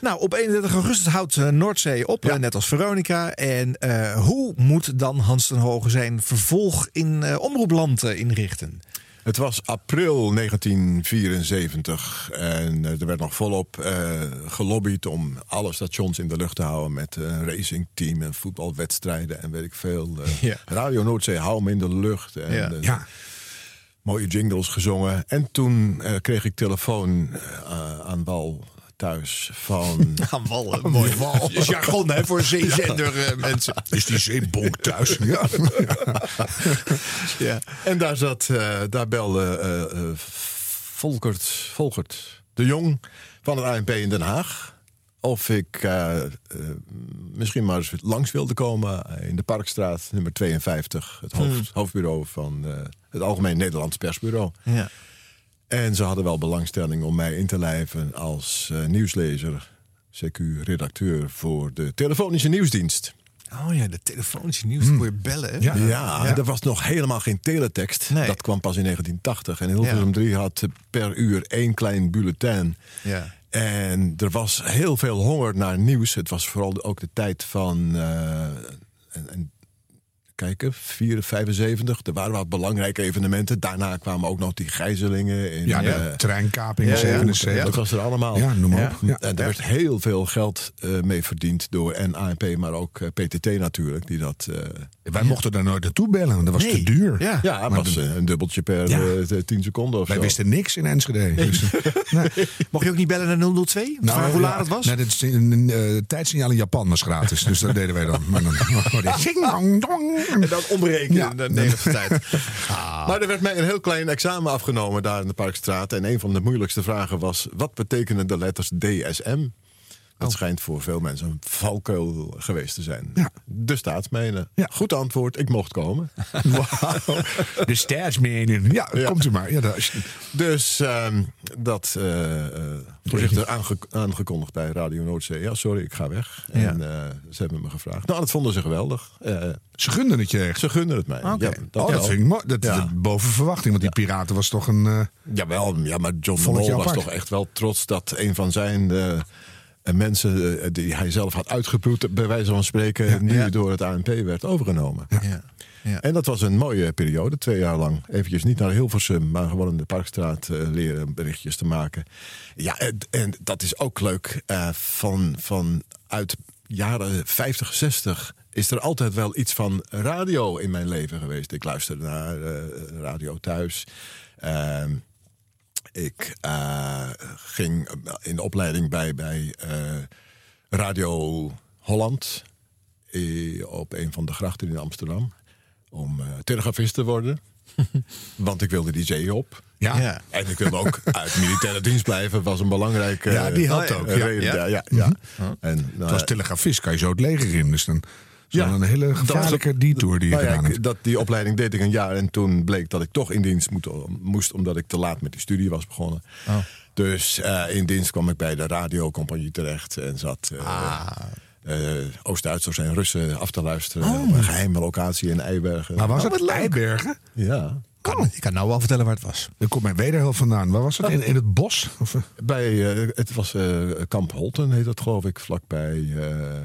Nou, op 31 augustus houdt eh, Noordzee op, eh, net als Veronica. En eh, hoe moet dan Hans ten Hoge zijn vervolg in eh, Omroepland eh, inrichten? Het was april 1974 en er werd nog volop eh, gelobbyd om alle stations in de lucht te houden met eh, een racingteam en voetbalwedstrijden en weet ik veel. Eh, Ja. Radio Noordzee, hou hem in de lucht. En, Ja. Ja. Mooie jingles gezongen. En toen eh, kreeg ik telefoon eh, aan wal thuis van... Aan wal, mooi wal. is jargon hè, voor zeezender eh, mensen. Is die zeebonk thuis? Ja. Ja. En daar, zat, daar belde Volkert, Volkert de Jong van het ANP in Den Haag. Of ik eh, eh, misschien maar eens langs wilde komen in de Parkstraat, nummer 52. Het hoofd, hoofdbureau van eh, het Algemeen Nederlands Persbureau. Ja. En ze hadden wel belangstelling om mij in te lijven als nieuwslezer, CQ-redacteur voor de telefonische nieuwsdienst. Oh ja, de telefonische nieuws, dan kon je bellen. Ja. Ja, er was nog helemaal geen teletext. Nee. Dat kwam pas in 1980. En Hilversum Ja. 3 had per uur één klein bulletin. Ja. En er was heel veel honger naar nieuws. Het was vooral ook de tijd van... eh, en, en, kijken, 4, 75. Er waren wat belangrijke evenementen. Daarna kwamen ook nog die gijzelingen. In, Ja, de eh, treinkaping in ja, ja. 77. dat was er allemaal. Ja, noem maar Ja. op. Ja. En er werd heel veel geld eh, mee verdiend door en ANP, maar ook eh, PTT natuurlijk. Die dat, eh, Wij mochten daar nooit naartoe bellen, want dat was Nee. te duur. Ja. ja, het Maar was de- een dubbeltje per Ja. eh, 10 seconden of Wij zo. wisten niks in Enschede. Dus, Mocht je ook niet bellen naar 002? Om te vragen hoe ja, laat het was? Nee, dat is een, tijdsignaal in Japan was gratis. Dus dat deden wij dan. Maar dan maar dong. En dan omrekenen Ja. de Nederlandse tijd. Maar er werd mij een heel klein examen afgenomen daar in de Parkstraat. En een van de moeilijkste vragen was: wat betekenen de letters DSM? Dat schijnt voor veel mensen een valkuil geweest te zijn. Ja. De staatsmenen. Ja. Goed antwoord, ik mocht komen. Wauw. De staatsmening. Ja, Ja. komt u maar. Ja, is- Dus ehm, dat eh, voorzichtig aange- aangekondigd bij Radio Noordzee. Ja, sorry, ik ga weg. En eh, ze hebben me gevraagd. Nou, dat vonden ze geweldig. Ze gunden het je echt. ze gunden het mij. Oh, dat wel. vind ik mooi. Dat, dat boven verwachting. Want die piraten was toch een... Jawel, ja, maar John Mol was toch echt wel trots dat een van zijn mensen eh, die hij zelf had uitgeploet, bij wijze van spreken, nu Ja. door het ANP werd overgenomen. Ja. Ja. En dat was een mooie periode, twee jaar lang. Eventjes niet naar Hilversum, maar gewoon in de Parkstraat eh, leren berichtjes te maken. Ja, en, en dat is ook leuk. eh, van, van uit jaren 50, 60 is er altijd wel iets van radio in mijn leven geweest. Ik luisterde naar radio thuis. Ik eh, ging in de opleiding bij, bij eh, Radio Holland. eh, op een van de grachten in Amsterdam. Om eh, telegrafist te worden. Want ik wilde die zee op. ja. Ja. En ik wilde ook uit militaire dienst blijven. Was een belangrijke Ja, die helpt eh, ook, eh, ja. Ja. Ja, ja, ja. En, nou, Het was telegrafist, kan je zo het leger in. Dus dan Ja, een hele gevaarlijke ook- detour die je nou ja, gedaan ik- hebt. dat, die opleiding deed ik een jaar en toen bleek dat ik toch in dienst moet, moest, omdat ik te laat met die studie was begonnen. Oh. Dus eh, in dienst kwam ik bij de radiocompagnie terecht en zat eh, Ah. eh, Oost-Duitsers en Russen af te luisteren op een geheime locatie in Eibergen. Maar was Oh, het. Eibergen? Ja. Kan, Ik kan nou wel vertellen waar het was. Dan komt mijn wederhelft vandaan. Waar was het? In, in het bos? Of? Bij, het was eh, Kamp Holten, heet dat geloof ik, vlakbij... eh,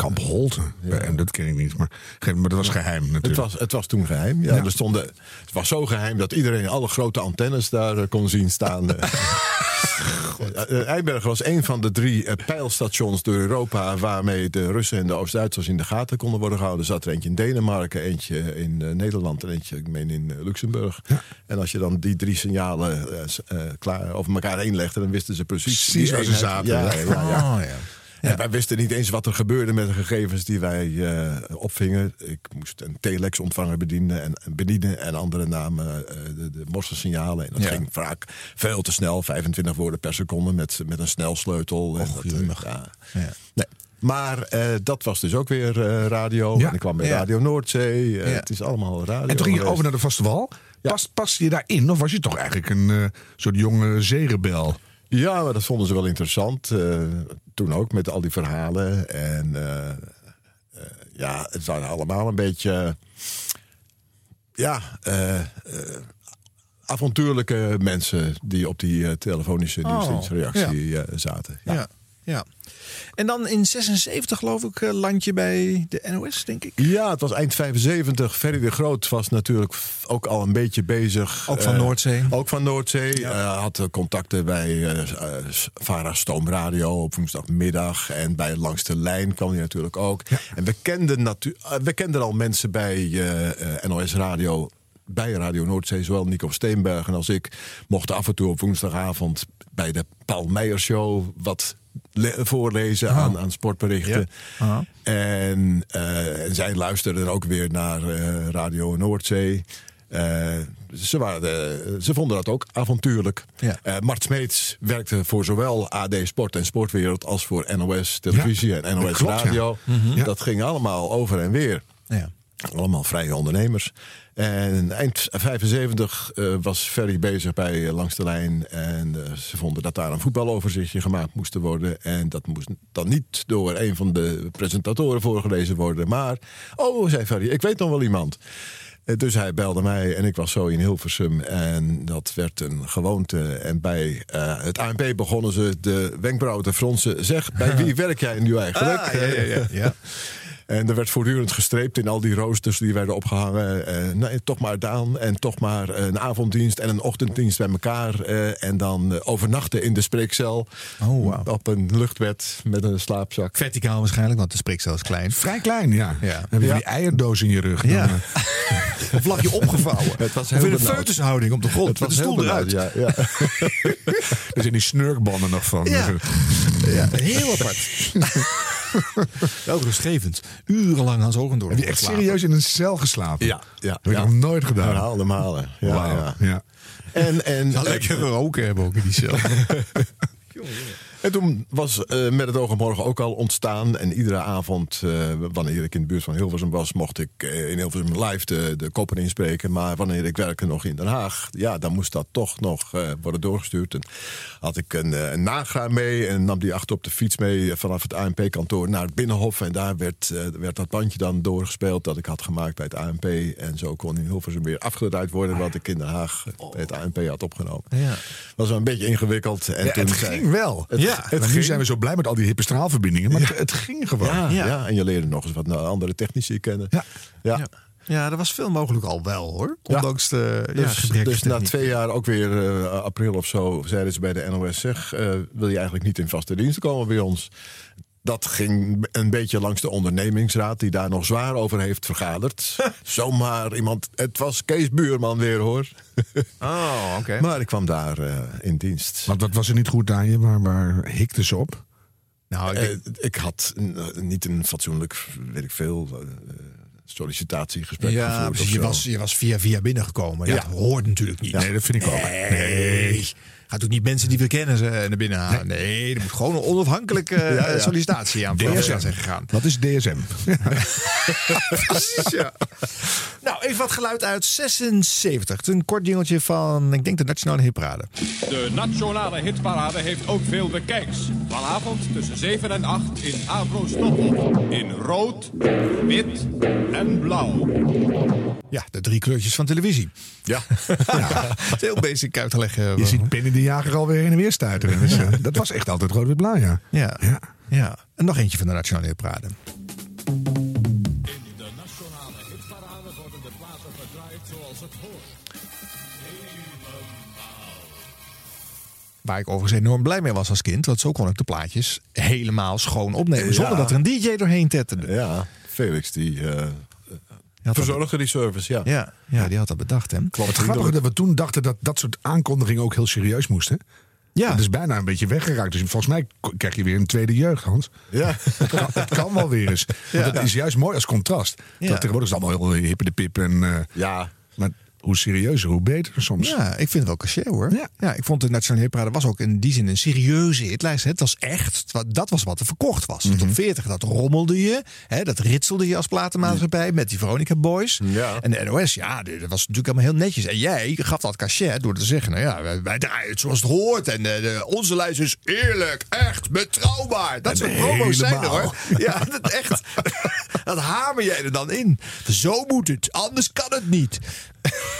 Kamp Holten? En dat ken ik niet, maar, maar dat was geheim natuurlijk. Het was, het was toen geheim. Ja, Er stonden, het was zo geheim dat iedereen alle grote antennes daar eh, kon zien staan. Eh, eh, Eibergen was een van de drie pijlstations door Europa... waarmee de Russen en de Oost-Duitsers in de gaten konden worden gehouden. Er zat er eentje in Denemarken, eentje in Nederland... en eentje, ik meen, in Luxemburg. En als je dan die drie signalen klaar over elkaar heen legde... dan wisten ze precies... Waar ze zaten. Ja, ja, ja. Oh, ja. En wij wisten niet eens wat er gebeurde met de gegevens die wij eh, opvingen. Ik moest een telex-ontvanger bedienen en, en bedienen en andere namen, eh, de, de morsensignalen. En dat ging vaak veel te snel, 25 woorden per seconde met, met een snelsleutel. En dat, eh, ja. Nee. Maar dat was dus ook weer radio. Ja. En ik kwam bij Ja. Radio Noordzee. Ja. Het is allemaal radio. En toen ging je over naar de vaste wal. Past, paste je daarin? Of was je toch eigenlijk een soort jonge zeerebel? Ja, maar dat vonden ze wel interessant. eh, toen ook met al die verhalen. En eh, eh, ja, het waren allemaal een beetje. ja, avontuurlijke mensen die op die telefonische Oh, nieuwsdienstreactie zaten. Ja. Ja. ja. En dan in 76 geloof ik eh, land je bij de NOS, denk ik. Ja, het was eind 75. Ferry de Groot was natuurlijk ook al een beetje bezig. Ook van Eh, Noordzee. Ook van Noordzee. Eh, had contacten bij Vara Stoomradio op woensdagmiddag. En bij Langs de Lijn kwam hij natuurlijk ook. En we kenden, natu- we kenden al mensen bij NOS Radio bij Radio Noordzee, zowel Nico Steenbergen als ik, mochten af en toe op woensdagavond bij de Paul Meijer Show wat le- voorlezen aan, aan sportberichten. Aha. En, eh, en zij luisterden ook weer naar eh, Radio Noordzee. Eh, ze, waren, ze vonden dat ook avontuurlijk. Ja. Mart Smeets werkte voor zowel AD Sport en Sportwereld als voor NOS Televisie en NOS klopt. Radio. Ja. Dat ging allemaal over en weer. Ja. Allemaal vrije ondernemers. En eind 75 eh, was Ferry bezig bij eh, Langs de Lijn. En eh, ze vonden dat daar een voetbaloverzichtje gemaakt moest worden. En dat moest dan niet door een van de presentatoren voorgelezen worden. Maar, oh, zei Ferry, ik weet nog wel iemand. Dus hij belde mij en ik was zo in Hilversum. En dat werd een gewoonte. En bij het ANP begonnen ze de wenkbrauwen te fronsen. Zeg, bij wie werk jij nu eigenlijk? Ah, ja, ja, ja, ja. En er werd voortdurend gestreept in al die roosters die werden opgehangen. Eh, nee, toch maar Daan en toch maar een avonddienst en een ochtenddienst bij elkaar. eh, en dan eh, overnachten in de spreekcel. Oh, wow. Op een luchtbed met een slaapzak. Verticaal waarschijnlijk, want de spreekcel is klein. Vrij klein, ja. Ja. Dan heb je Ja. die eierdoos in je rug. Ja. Dan, Of lag je opgevouwen? Het was of heel in een feutushouding op de grond. Het met was de heel stoel eruit. ja, ja. er zijn die snurkbanden nog van. Ja. Ja, heel apart. Ook rustgevend. Urenlang aan zogen door. Heb je echt serieus in een cel geslapen? Ja, ja. heb ik nog nooit gedaan. Herhaalde malen. Ja, ja. Ja. En, en, Zal lekker geroken hebben ook in die cel. En toen was eh, met het oog op morgen ook al ontstaan. En iedere avond, eh, wanneer ik in de buurt van Hilversum was, mocht ik eh, in Hilversum live de, de koppen inspreken. Maar wanneer ik werkte nog in Den Haag, ja, dan moest dat toch nog worden doorgestuurd. En had ik een, een naga mee en nam die achter op de fiets mee vanaf het ANP-kantoor naar het Binnenhof. En daar werd, werd dat bandje dan doorgespeeld dat ik had gemaakt bij het ANP. En zo kon in Hilversum weer afgedraaid worden wat ik in Den Haag bij het ANP had opgenomen. Ja. Was wel een beetje ingewikkeld. En Ja, toen het zei- ging wel. Het, Ja. het nu ging. zijn we zo blij met al die hippe straalverbindingen. Maar het, het ging gewoon. Ja, Ja. ja. en je leerde nog eens wat na- andere technici kennen. Ja. ja. Ja. Ja, dat was veel mogelijk al wel hoor. Ondanks de Dus, dus na twee jaar, ook weer eh, april of zo, zeiden ze bij de NOS: zeg, eh, wil je eigenlijk niet in vaste dienst komen bij ons? Dat ging een beetje langs de ondernemingsraad, die daar nog zwaar over heeft vergaderd. Zomaar iemand, het was Kees Buurman weer hoor. Oh, oké. Maar ik kwam daar eh, in dienst. Want wat was er niet goed aan je? Waar, waar hikte ze op? Nou, ik Eh, ik had niet een fatsoenlijk, weet ik veel, eh, sollicitatiegesprek ja, gevoerd. precies. of Je was, je was via via binnengekomen. Ja. Ja. Dat hoort natuurlijk niet. Nee, dat vind ik ook. Nee. Ook niet mensen die we kennen ze naar binnen halen. Nee, er moet gewoon een onafhankelijke eh, Ja, ja. sollicitatie aan vooraf DSM. zijn gegaan. Wat is DSM? Precies, ja. Nou, even wat geluid uit 76. Het is Een kort jingeltje van, ik denk, de Nationale Hitparade. De nationale hitparade heeft ook veel bekijks. Vanavond tussen 7 en 8 in Avro. In rood, wit en blauw. Ja, de drie kleurtjes van televisie. Ja. ja. Heel basic uit te leggen. Je ziet Penny de Jager alweer heen en weer stuiteren. Dus, eh, dat was echt altijd rood-wit-blauw, ja. Ja. Ja. ja. En nog eentje van de Nationale Hitparade. De nationale hitparade worden de platen gedraaid zoals het hoort. Waar ik overigens enorm blij mee was als kind. Want zo kon ik de plaatjes helemaal schoon opnemen. Zonder Ja. dat er een DJ doorheen tetterde. Ja, Felix die eh dat- verzorgde die service, ja. Ja, ja, die had dat bedacht, hè? Het grappige dat we toen dachten dat dat soort aankondigingen ook heel serieus moesten. Ja. Dat is bijna een beetje weggeraakt. Dus volgens mij krijg je weer een tweede jeugd, Hans. Ja. Het kan, wel weer eens. Want Ja. Dat is juist mooi als contrast. Ja. Dat tegenwoordig is het allemaal heel hippe de pip. En, eh, Ja. maar hoe serieuzer, hoe beter soms. Ja, ik vind het wel cachet hoor. Ja. Ja. ik vond de Nationale Hitparade was ook in die zin een serieuze hitlijst. Het was echt, dat was wat er verkocht was. De top 40, dat rommelde je. Hè, dat ritselde je als platenmaatschappij met die Veronica Boys. Ja. En de NOS, ja, dat was natuurlijk allemaal heel netjes. En jij gaf dat cachet door te zeggen, nou ja, wij, wij draaien het zoals het hoort. En eh, de, onze lijst is eerlijk, echt, betrouwbaar. Dat soort promo's zijn er hoor. Ja, dat echt. dat hamer jij er dan in. Zo moet het, anders kan het niet.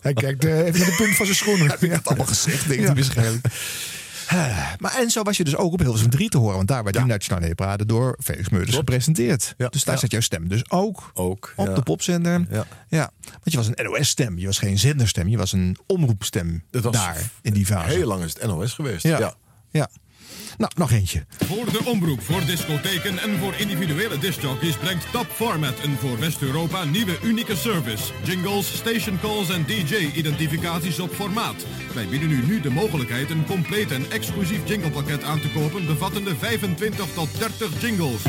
Hij kijkt eh, even naar de punt van zijn schoenen. Heb ik het allemaal gezegd, denk ik waarschijnlijk. Eh, Maar en zo was je dus ook op Hilversum 3 te horen. Want daar werd die Nationale Hitparade door Felix Meurders gepresenteerd. Ja. Dus daar Ja. zat jouw stem dus ook. Ook, Op ja. de popzender. Ja. ja. Want je was een NOS-stem. Je was geen zenderstem. Je was een omroepstem daar in die fase. Heel lang is het NOS geweest. ja. ja. Nou, nog eentje. Voor de omroep, voor discotheken en voor individuele discjockeys brengt Top Format een voor West-Europa nieuwe unieke service. Jingles, station calls en DJ-identificaties op formaat. Wij bieden u nu de mogelijkheid een compleet en exclusief jinglepakket aan te kopen bevattende 25 tot 30 jingles.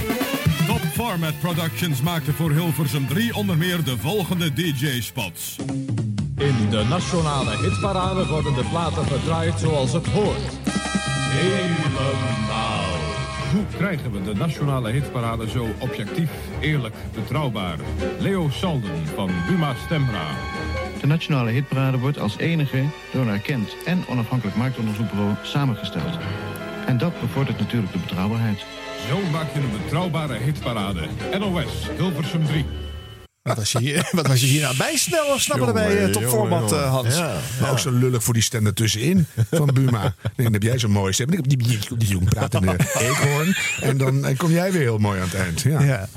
Top Format Productions maakte voor Hilversum 3 onder meer de volgende DJ-spots. In de nationale hitparade worden de platen gedraaid zoals het hoort. Helemaal. Hoe krijgen we de nationale hitparade zo objectief, eerlijk, betrouwbaar? Leo Salden van Buma Stemra. De Nationale Hitparade wordt als enige door een erkend en onafhankelijk marktonderzoekbureau samengesteld. En dat bevordert natuurlijk de betrouwbaarheid. Zo maak je een betrouwbare hitparade. NOS, Hilversum 3. Wat was je hier, wat was je hier nou bij snel snappen bij eh, jongen, Format, jongen. eh, Hans? Ja. Maar ook zo lullig voor die stem ertussenin van Buma. Nee, dan heb jij zo'n mooie stem. Ik heb die, die, die jong pratende eekhoorn. En dan en kom jij weer heel mooi aan het eind. Ja. Ja.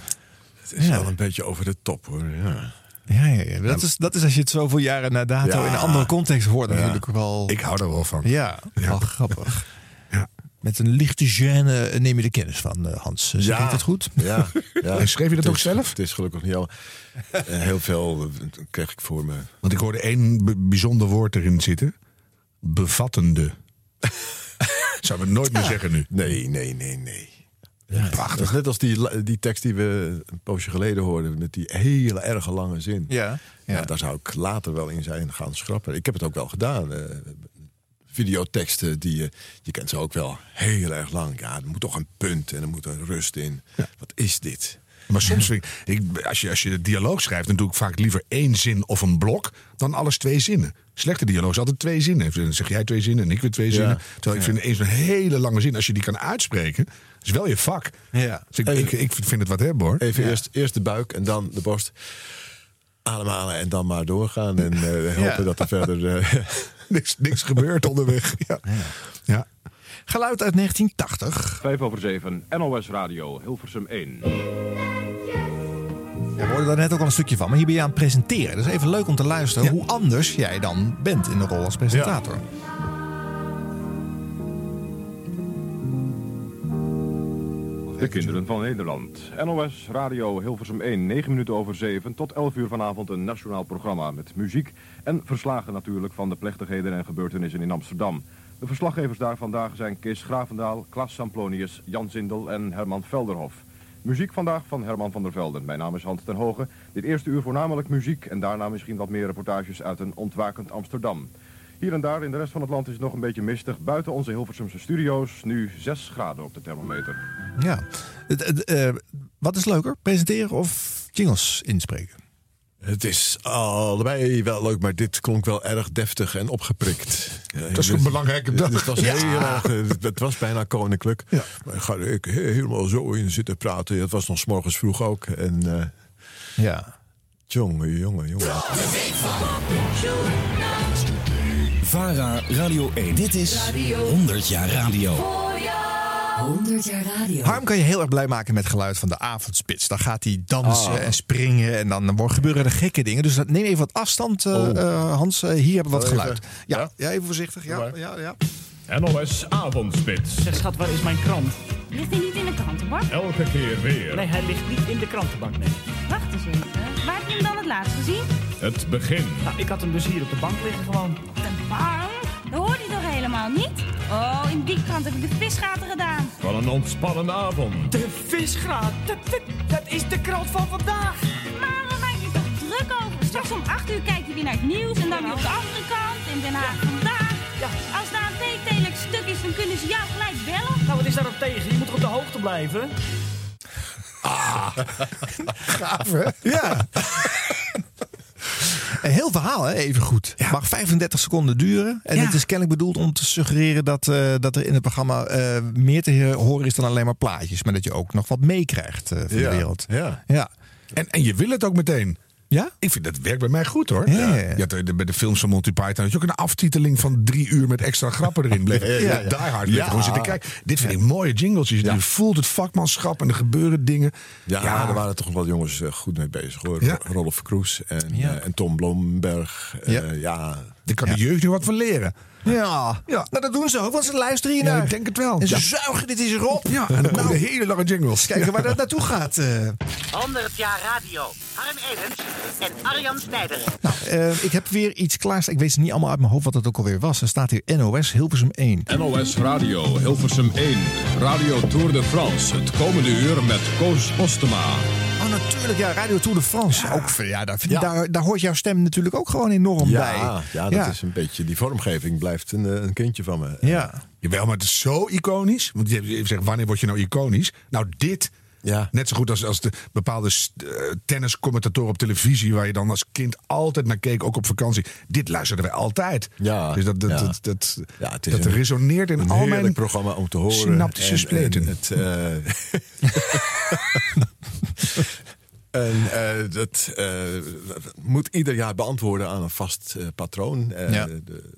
Het is wel een beetje over de top hoor. Ja. Ja, ja, ja. Dat, is, dat is als je het zoveel jaren na dato Ja. in een andere context hoort natuurlijk wel... Ik hou er wel van. Ja, wel grappig. Met een lichte gêne eh, neem je de kennis van, eh, Hans. Zeg Ja. ik dat goed? Ja, ja. En schreef je dat ook zelf? Het is gelukkig niet al. Eh, Heel veel eh, kreeg ik voor me. Want ik hoorde één bijzonder woord erin zitten. Bevattende. Zouden we nooit meer zeggen nu. Nee, nee, nee, nee. Prachtig. Dat is net als die, die tekst die we een poosje geleden hoorden. Met die hele erge lange zin. Ja, Ja, daar zou ik later wel in zijn gaan schrappen. Ik heb het ook wel gedaan. Videoteksten, die je, je kent ze ook wel heel erg lang. Ja, er moet toch een punt en er moet een rust in. Wat is dit? Maar soms vind ik, ik als, je, als je de dialoog schrijft, dan doe ik vaak liever één zin of een blok dan alles twee zinnen. Slechte dialoog is altijd twee zinnen. Dan zeg jij twee zinnen en ik weer twee Ja. zinnen. Terwijl ik vind eens een hele lange zin, als je die kan uitspreken, is wel je vak. Ja. Dus ik, ik, ik vind het wat hebben hoor. Even eerst, eerst de buik en dan de borst. Ademhalen en dan maar doorgaan. En hopen Ja. dat er verder... eh, niks, niks gebeurt onderweg. Ja. Ja. Geluid uit 1980. 5 over 7, NOS Radio, Hilversum 1. Ja, we hoorden daar net ook al een stukje van. Maar hier ben je aan het presenteren. Dus even leuk om te luisteren hoe anders jij dan bent in de rol als presentator. De kinderen van Nederland. NOS Radio Hilversum 1, 9 minuten over 7 tot 11 uur vanavond een nationaal programma met muziek en verslagen natuurlijk van de plechtigheden en gebeurtenissen in Amsterdam. De verslaggevers daar vandaag zijn Kees Gravendaal, Klaas Samplonius, Jan Zindel en Herman Velderhof. Muziek vandaag van Herman van der Velden. Mijn naam is Hans ten Hoge. Dit eerste uur voornamelijk muziek en daarna misschien wat meer reportages uit een ontwakend Amsterdam. Hier en daar in de rest van het land is het nog een beetje mistig. Buiten onze Hilversumse studio's nu 6 graden op de thermometer. Ja. Eh, wat is leuker? Presenteren of jingles inspreken? Het is allebei wel leuk, maar dit klonk wel erg deftig en opgeprikt. Dat is een belangrijke dag. Het was, Ja. heel erg, eh, het was bijna koninklijk. Maar ga ik helemaal zo in zitten praten. Het was nog 's morgens vroeg ook. En eh, ja. jongen, jongen, jongen. VARA Radio 1. Dit is 100 jaar radio. 100 jaar radio. Harm kan je heel erg blij maken met geluid van de avondspits. Dan gaat hij dansen Ah. en springen en dan worden- gebeuren er gekke dingen. Dus dat- neem even wat afstand, eh, Oh. eh, Hans. Eh, hier hebben we wat geluid. Ja, ja? even voorzichtig. Ja, ja, ja. NOS Avondspits. Zeg schat, waar is mijn krant? Ligt hij niet in de krantenbak? Elke keer weer. Nee, hij ligt niet in de krantenbak, nee. Wacht eens even. Waar heb je hem dan het laatst gezien? Het begin. Nou, ik had hem dus hier op de bank liggen gewoon. Op de bank? Dat hoort hij toch helemaal niet? Oh, in die krant heb ik de visgaten gedaan. Van een ontspannende avond. De visgraat, dat, dat, dat is de krant van vandaag. Maar waar maak je toch druk over? Straks om 8 uur kijk je weer naar het nieuws en dan weer op de andere kant in Den Haag vandaag. Als daar een weektelijk stuk is, dan kunnen ze jou gelijk bellen. Nou, wat is daarop tegen? Je moet toch op de hoogte blijven? Gaaf, hè? Ja. Een heel verhaal, hè? even goed. Mag 35 seconden duren. En Ja. het is kennelijk bedoeld om te suggereren dat, eh, dat er in het programma eh, meer te horen is dan alleen maar plaatjes. Maar dat je ook nog wat meekrijgt eh, van de wereld. Ja. Ja. En, en je wil het ook meteen. Ja? Ik vind dat werkt bij mij goed hoor. Ja, ja, ja. Je had, eh, bij de films van Monty Python had je ook een aftiteling van drie uur met extra grappen erin. Bleef Ja, ja, ja. Die hard gewoon zitten kijken. Dit vind ik mooie jingles. Je voelt het vakmanschap en er gebeuren dingen. Ja, Ja. daar waren toch wel jongens eh, goed mee bezig hoor. Ja. Rolf Kroes en, Ja. eh, en Tom Blomberg. Eh, Ja. ja. Daar kan de jeugd nu wat van leren. Ja. Ja. nou dat doen ze ook, want ze luisteren hier Ja, naar. ik denk het wel. En ze Ja. zuigen dit is erop. Ja, en dan komen Nou, hele lange jingles. kijken waar dat naartoe gaat. eh. 100 jaar radio. Harm Edens en Arjan Snijder. Nou, eh, ik heb weer iets klaarstaan. Ik weet niet allemaal uit mijn hoofd wat het ook alweer was. Er staat hier NOS Hilversum 1. NOS Radio Hilversum 1. Radio Tour de France. Het komende uur met Koos Postema. Natuurlijk. Ja, Radio Tour de France. Ook, ja, daar, vind- Daar, daar hoort jouw stem natuurlijk ook gewoon enorm Ja, bij. ja, dat is een beetje, die vormgeving blijft een, eh, een kindje van me. Ja. Jawel, maar het is zo iconisch. Want je zegt, wanneer word je nou iconisch? Nou, dit. Ja. Net zo goed als, als de bepaalde uh, tenniscommentatoren op televisie... waar je dan als kind altijd naar keek, ook op vakantie. Dit luisterden wij altijd. Ja, dus dat, dat, ja. dat, dat, Ja, het is dat een- resoneert in al mijn programma om te horen. synaptische En- spleten. En, het, eh, en eh, dat eh, moet ieder jaar beantwoorden aan een vast eh, patroon. Eh, Ja. de,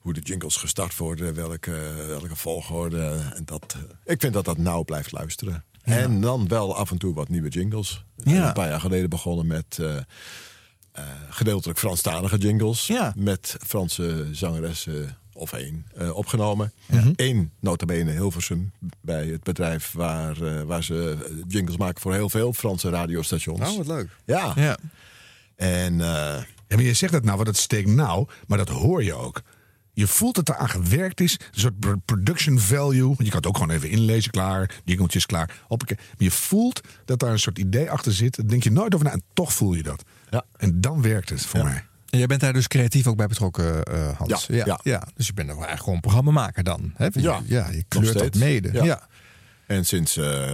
hoe de jingles gestart worden, welke, welke volgorde. En dat, eh, ik vind dat dat nauw blijft luisteren. En dan wel af en toe wat nieuwe jingles. Ja. Een paar jaar geleden begonnen met eh, eh, gedeeltelijk Franstalige jingles. Ja. Met Franse zangeressen of één eh, opgenomen. Eén notabene Hilversum bij het bedrijf waar, eh, waar ze eh, jingles maken voor heel veel Franse radiostations. Oh, wat leuk. Ja. Ja. En eh, Ja, maar je zegt dat nou, wat het steekt nou, maar dat hoor je ook. Je voelt dat er aan gewerkt is. Een soort pro- production value. Want je kan het ook gewoon even inlezen, klaar. Jingeltjes klaar. Hoppakee. Maar je voelt dat daar een soort idee achter zit. Daar denk je nooit over na. En toch voel je dat. Ja. En dan werkt het voor mij. En jij bent daar dus creatief ook bij betrokken, eh, Hans. Ja, ja. Dus je bent nog eigenlijk gewoon programmamaker dan. Hè? Ja, ja, je kleurt dat mede. Ja. En sinds, eh,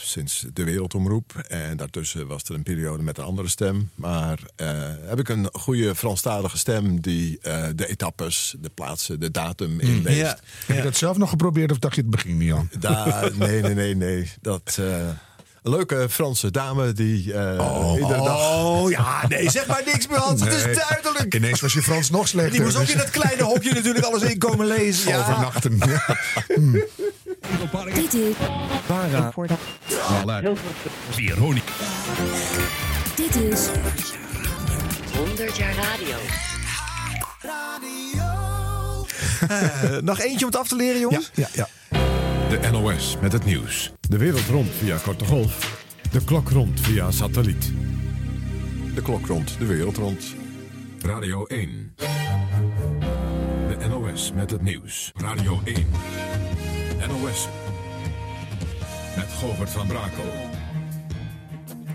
sinds de Wereldomroep. En daartussen was er een periode met een andere stem. Maar eh, heb ik een goede Franstalige stem die eh, de etappes, de plaatsen, de datum inleest. Ja. Heb je dat zelf nog geprobeerd of dacht je het begin niet aan? Nee, nee, nee, nee. Dat, een leuke Franse dame die eh, iedere dag... Oh ja, nee, zeg maar niks meer, Hans. Het is duidelijk. Ineens was je Frans nog slechter. Die moest ook Dus- in dat kleine hokje natuurlijk alles in komen lezen. Ja. Overnachten. Ja. Dit is, Para. Veronica. dit is 100 jaar radio. Eh, nog eentje om het af te leren, jongens? Ja, ja. De NOS met het nieuws. De wereld rond via korte golf. De klok rond via satelliet. De klok rond, de wereld rond. Radio 1. De NOS met het nieuws. Radio 1. NOS. Met Govert van Brakel.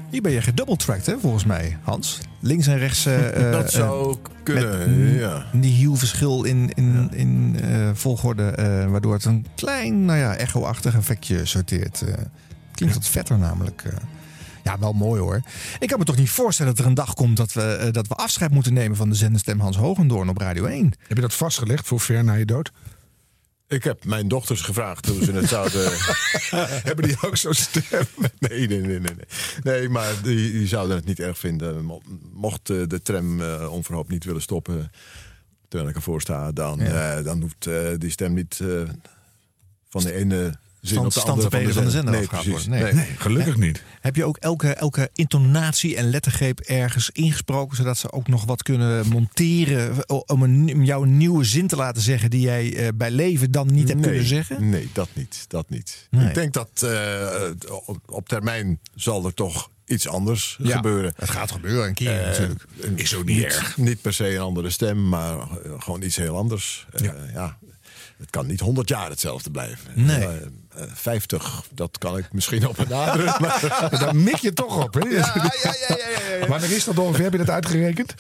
Hier ben je gedoubletracked, hè, volgens mij, Hans. Links en rechts. eh, eh, Dat zou kunnen, met ja. Een hielverschil in, in, in eh, volgorde, eh, waardoor het een klein, nou ja, echo-achtig effectje sorteert. eh. klinkt wat vetter namelijk. eh. Ja, wel mooi hoor. Ik kan me toch niet voorstellen dat er een dag komt dat we, eh, dat we afscheid moeten nemen van de zenderstem Hans Hogendoorn op Radio 1. Heb je dat vastgelegd voor ver na je dood? Ik heb mijn dochters gevraagd hoe ze het zouden. Hebben die ook zo'n stem? Nee, nee, nee, nee. Nee, maar die, die zouden het niet erg vinden. Mo- Mocht eh, de tram eh, onverhoopt niet willen stoppen. terwijl ik ervoor sta, dan, Ja. eh, dan hoeft die stem niet van de ene Stand- van de zender Nee, afgehaald worden. Nee. Nee. Gelukkig niet. Heb je ook elke, elke intonatie en lettergreep ergens ingesproken, zodat ze ook nog wat kunnen monteren om, een, om jou een nieuwe zin te laten zeggen die jij eh, bij leven dan niet hebt kunnen zeggen? Nee, dat niet. Dat niet. Ik denk dat eh, op, op termijn zal er toch iets anders Ja, gebeuren. het gaat gebeuren een keer Eh, natuurlijk. Is ook niet erg. Niet per se een andere stem, maar gewoon iets heel anders. Ja. Het kan niet 100 jaar hetzelfde blijven. Nee. Eh, eh, 50, dat kan ik misschien op benaderen. maar Daar mik je toch op, hè? ja, ja, ja, ja, ja. Wanneer is dat ongeveer? Heb je dat uitgerekend?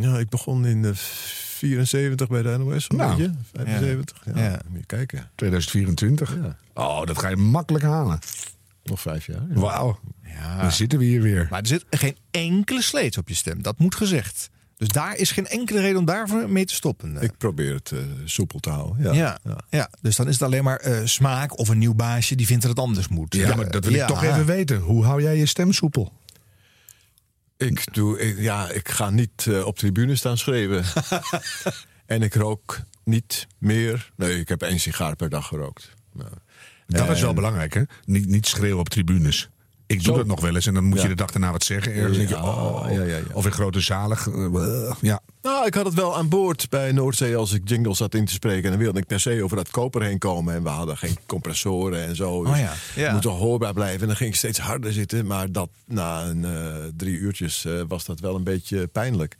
Ja, ik begon in de 74 bij de NOS, Nou, beetje. 75. Ja. Ja. Moet je kijken. 2024. Ja. Oh, dat ga je makkelijk halen. Nog vijf jaar. ja. Wauw. Ja. Dan zitten we hier weer. Maar er zit geen enkele sleet op je stem, dat moet gezegd. Dus daar is geen enkele reden om daarvoor mee te stoppen. Ik probeer het eh, soepel te houden. Ja. ja, ja. dus dan is het alleen maar eh, smaak of een nieuw baasje die vindt dat het anders moet. Ja, maar dat wil ik toch even weten. Hoe hou jij je stem soepel? Ik, doe, ik, ja, ik ga niet eh, op tribune staan schreeuwen. en ik rook niet meer. Nee, ik heb één sigaar per dag gerookt. Nou, Dat is wel belangrijk, hè? Niet, niet schreeuwen op tribunes. Ik doe Zo. dat nog wel eens en dan moet je de dag daarna wat zeggen. Ergens denk je, Ja, oh, ja, ja, ja. Of in grote zalen. eh, Ja. Nou, ik had het wel aan boord bij Noordzee als ik jingles zat in te spreken. En dan wilde ik per se over dat koper heen komen. En we hadden geen compressoren en zo. Dus Oh ja, moet wel hoorbaar blijven. En dan ging ik steeds harder zitten. Maar dat, na een, eh, drie uurtjes eh, was dat wel een beetje pijnlijk.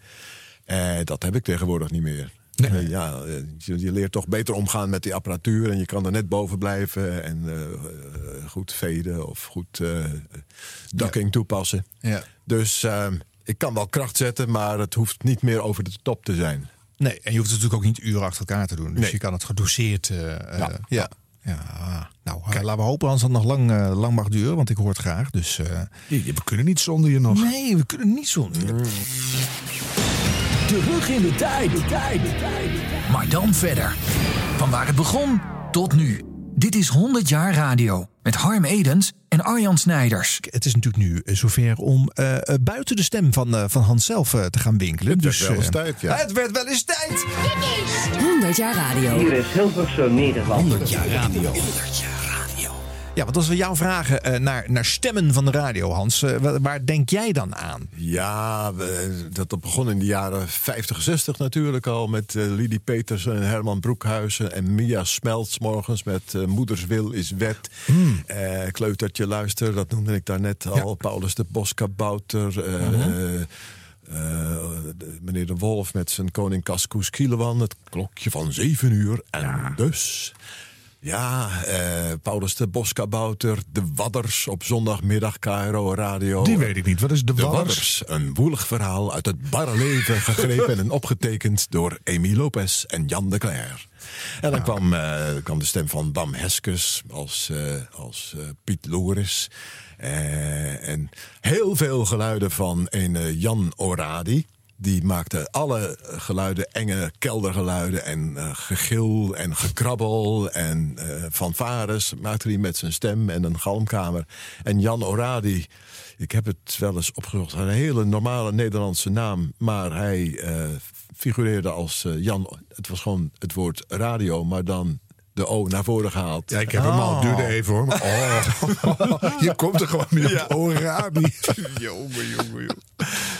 Eh, dat heb ik tegenwoordig niet meer. Eh, ja, eh, je, je leert toch beter omgaan met die apparatuur. En je kan er net boven blijven. En eh, goed veden of goed eh ducking toepassen. Ja. Dus eh, ik kan wel kracht zetten, maar het hoeft niet meer over de top te zijn. Nee, en je hoeft het natuurlijk ook niet uren achter elkaar te doen. Dus Nee. je kan het gedoseerd. Ja. ja. ja. Nou, laten we hopen als dat nog lang, lang mag duren, want ik hoor het graag. Dus, Je- We kunnen niet zonder je nog. nee, we kunnen niet zonder. Terug in de tijd. De tijd. Maar dan verder. Van waar het begon tot nu. Dit is 100 jaar radio. Met Harm Edens en Arjan Snijders. Het is natuurlijk nu eh, zover om eh, eh, buiten de stem van, eh, van Hans zelf te gaan winkelen. Het werd dus, wel eens eh, tijd, ja. Het werd wel eens tijd. 100 jaar radio. Hier is Hilversum, Nederland. 100 jaar radio. Ja, want als we jou vragen eh, naar, naar stemmen van de radio, Hans, eh, wa- waar denk jij dan aan? Ja, we- dat begon in de jaren 50, 60 natuurlijk al. Met eh Lidie Peters en Herman Broekhuizen. En Mia Smelts morgens met eh, Moeders Wil is Wet. Eh, Kleutertje Luister, dat noemde ik daarnet al. Paulus de Boskabouter. eh, eh, eh, de- meneer De Wolf met zijn koning Cascoes Kielewan. Het klokje van zeven uur. En dus... Ja, eh, Paulus de Boskabouter, de Wadders op zondagmiddag KRO Radio. Die weet ik niet. Wat is de, De Wadders? Wadders, een woelig verhaal uit het barre leven, gegrepen en opgetekend door Amy Lopez en Jan de Cler. En dan kwam, eh, kwam de stem van Bam Heskes als, eh, als Piet Loris. Eh, en heel veel geluiden van een Jan Oradi. Die maakte alle geluiden, enge keldergeluiden en eh, gegil en gekrabbel en eh fanfares maakte hij met zijn stem en een galmkamer. En Jan Oradi, ik heb het wel eens opgezocht, een hele normale Nederlandse naam, maar hij eh, figureerde als Jan. Het was gewoon het woord radio, maar dan de O naar voren gehaald. Ja, ik heb hem al. Het duurde even hoor. Maar, oh. Je komt er gewoon niet op. Oh, Rabi. jongen, jongen,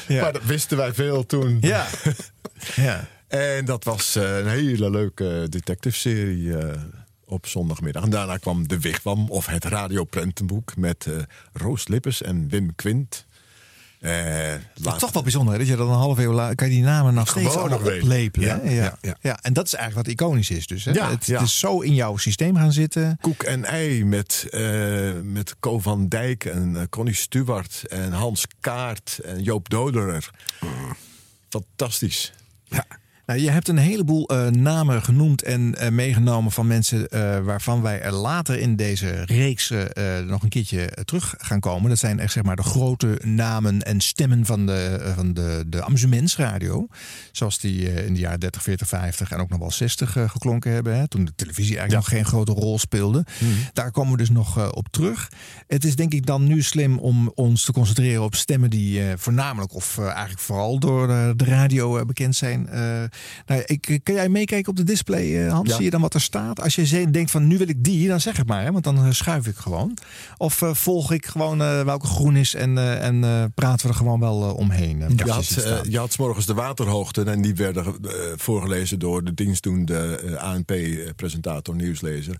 jongen. Maar dat wisten wij veel toen. Ja. ja. En dat was eh, een hele leuke detective-serie eh, op zondagmiddag. En daarna kwam De Wigwam of het radioprentenboek met eh, Roos Lippes en Wim Quint. Eh, Dat is later- toch wel bijzonder hè, dat je dat een half eeuw later kan je die namen nog steeds oplepelen. Ja? Ja, ja, ja, en dat is eigenlijk wat iconisch is dus. Hè? Ja, het, het is zo in jouw systeem gaan zitten. Koek en ei met, eh, met Co van Dijk en eh, Connie Stewart en Hans Kaart en Joop Doderer. Fantastisch. Ja. Nou, je hebt een heleboel eh, namen genoemd en eh, meegenomen van mensen eh, waarvan wij er later in deze reeks nog een keertje terug gaan komen. Dat zijn echt zeg maar de grote namen en stemmen van de, van de, de amusementsradio. Zoals die in de jaren 30, 40, 50 en ook nog wel 60 eh, geklonken hebben. Hè, toen de televisie eigenlijk nog geen grote rol speelde. Daar komen we dus nog op terug. Het is denk ik dan nu slim om ons te concentreren op stemmen die voornamelijk of eigenlijk vooral door de radio bekend zijn. Eh, nou, ik, kan jij meekijken op de display, eh, Hans? Ja. Zie je dan wat er staat? Als je denkt van nu wil ik die, dan zeg het maar, hè, want dan eh, schuif ik gewoon. Of eh, volg ik gewoon eh, welke groen is en, eh, en eh, praten we er gewoon wel eh, omheen? eh, Je had, eh, je had 's morgens de waterhoogten en die werden eh, voorgelezen door de dienstdoende eh, ANP-presentator, nieuwslezer.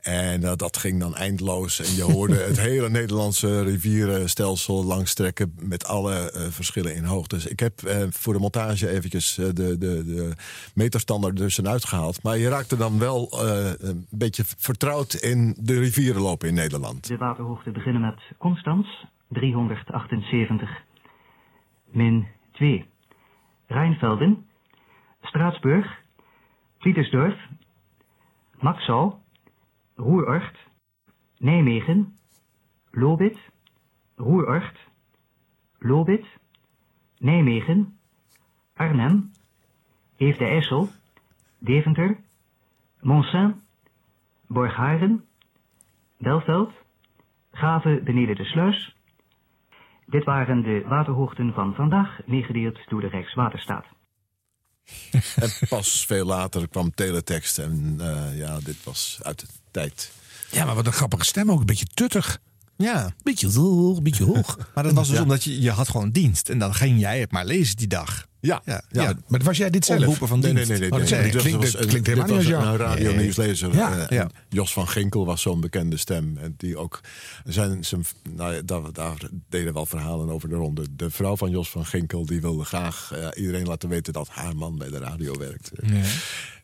En eh, dat ging dan eindeloos. En je hoorde het hele Nederlandse rivierenstelsel langstrekken met alle eh, verschillen in hoogtes. Ik heb eh, voor de montage eventjes eh, de, de, de meterstandaard dus uitgehaald. Maar je raakte dan wel eh, een beetje vertrouwd in de rivierenlopen in Nederland. De waterhoogte beginnen met Constans, 378, min 2. Rijnvelden, Straatsburg, Pietersdorf, Maxau, Roerort, Nijmegen, Lobit, Roerort, Lobit, Nijmegen, Arnhem, Eefde IJssel, Deventer, Monsaint, Borgharen, Belveld, Gaven beneden de sluis. Dit waren de waterhoogten van vandaag, meegedeeld door de Rijkswaterstaat. En pas veel later kwam teletext. En eh, ja, dit was uit de tijd. Ja, maar wat een grappige stem ook. Een beetje tuttig. Ja. Beetje hoog, beetje hoog. Maar dat was dus Ja. omdat je, je had gewoon dienst. En dan ging jij het maar lezen die dag. Ja, ja. Ja, maar was jij dit zelf? Omroepen van Nee, nee, nee. Klinkt- was- klinkt helemaal dit niet als jou. een radio Nee, nee. nieuwslezer. Ja, eh, ja. Jos van Ginkel was zo'n bekende stem. En die ook zijn, zijn, nou, daar, daar deden wel verhalen over de ronde. De vrouw van Jos van Ginkel die wilde graag eh, iedereen laten weten dat haar man bij de radio werkte. Ja.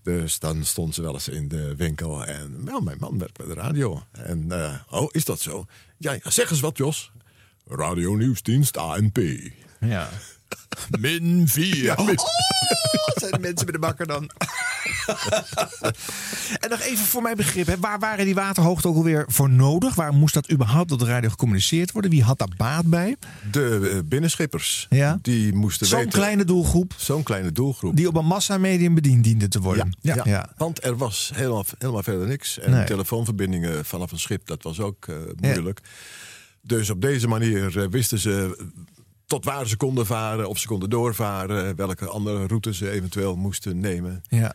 Dus dan stond ze wel eens in de winkel en wel, mijn man werkt bij de radio. En eh, oh, is dat zo? Ja, ja, zeg eens wat, Jos. Radio Nieuwsdienst ANP. Ja. Min 4. Oh, zijn de mensen bij de bakker dan? en nog even voor mijn begrip, hè, waar waren die waterhoogten ook alweer voor nodig? Waar moest dat überhaupt op de radio gecommuniceerd worden? Wie had daar baat bij? De eh, binnenschippers. Ja. Die moesten Zo'n weten. kleine doelgroep Zo'n kleine doelgroep. die op een massamedium bediend diende te Ja, worden. ja, want er was helemaal, helemaal verder niks. En Nee. telefoonverbindingen vanaf een schip, dat was ook eh, moeilijk. Dus op deze manier eh, wisten ze tot waar ze konden varen, of ze konden doorvaren, welke andere routes ze eventueel moesten nemen. Ja. Dat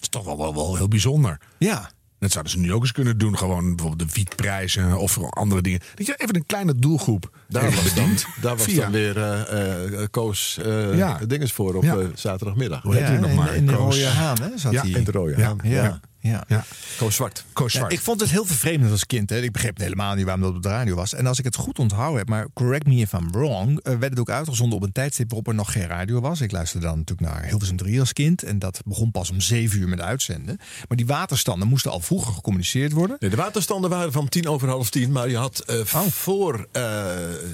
is toch wel, wel, wel heel bijzonder. Ja. Dat zouden ze nu ook eens kunnen doen. Gewoon bijvoorbeeld de wietprijzen of andere dingen. Dat je even een kleine doelgroep Daar was dan, bedient. daar was Via- dan weer eh, eh, Koos eh Ja. dinges voor op Ja. zaterdagmiddag. Hoe heet Ja, hij nog in- maar? in de Koos- rode haan, hè, zat ja, hij. In de rode Ja. haan. Ja. Ja. Ja. Koos Zwart. Koos Ja, Zwart. ik vond het heel vervelend als kind. Hè. Ik begreep helemaal niet waarom dat op de radio was. En als ik het goed onthouden heb, maar correct me if I'm wrong, eh, werd het ook uitgezonden op een tijdstip waarop er nog geen radio was. Ik luisterde dan natuurlijk naar Hilversum 3 als kind. En dat begon pas om 7 uur met uitzenden. Maar die waterstanden moesten al vroeger gecommuniceerd worden. Nee, de waterstanden waren van tien over half tien, maar je had Oh. voor eh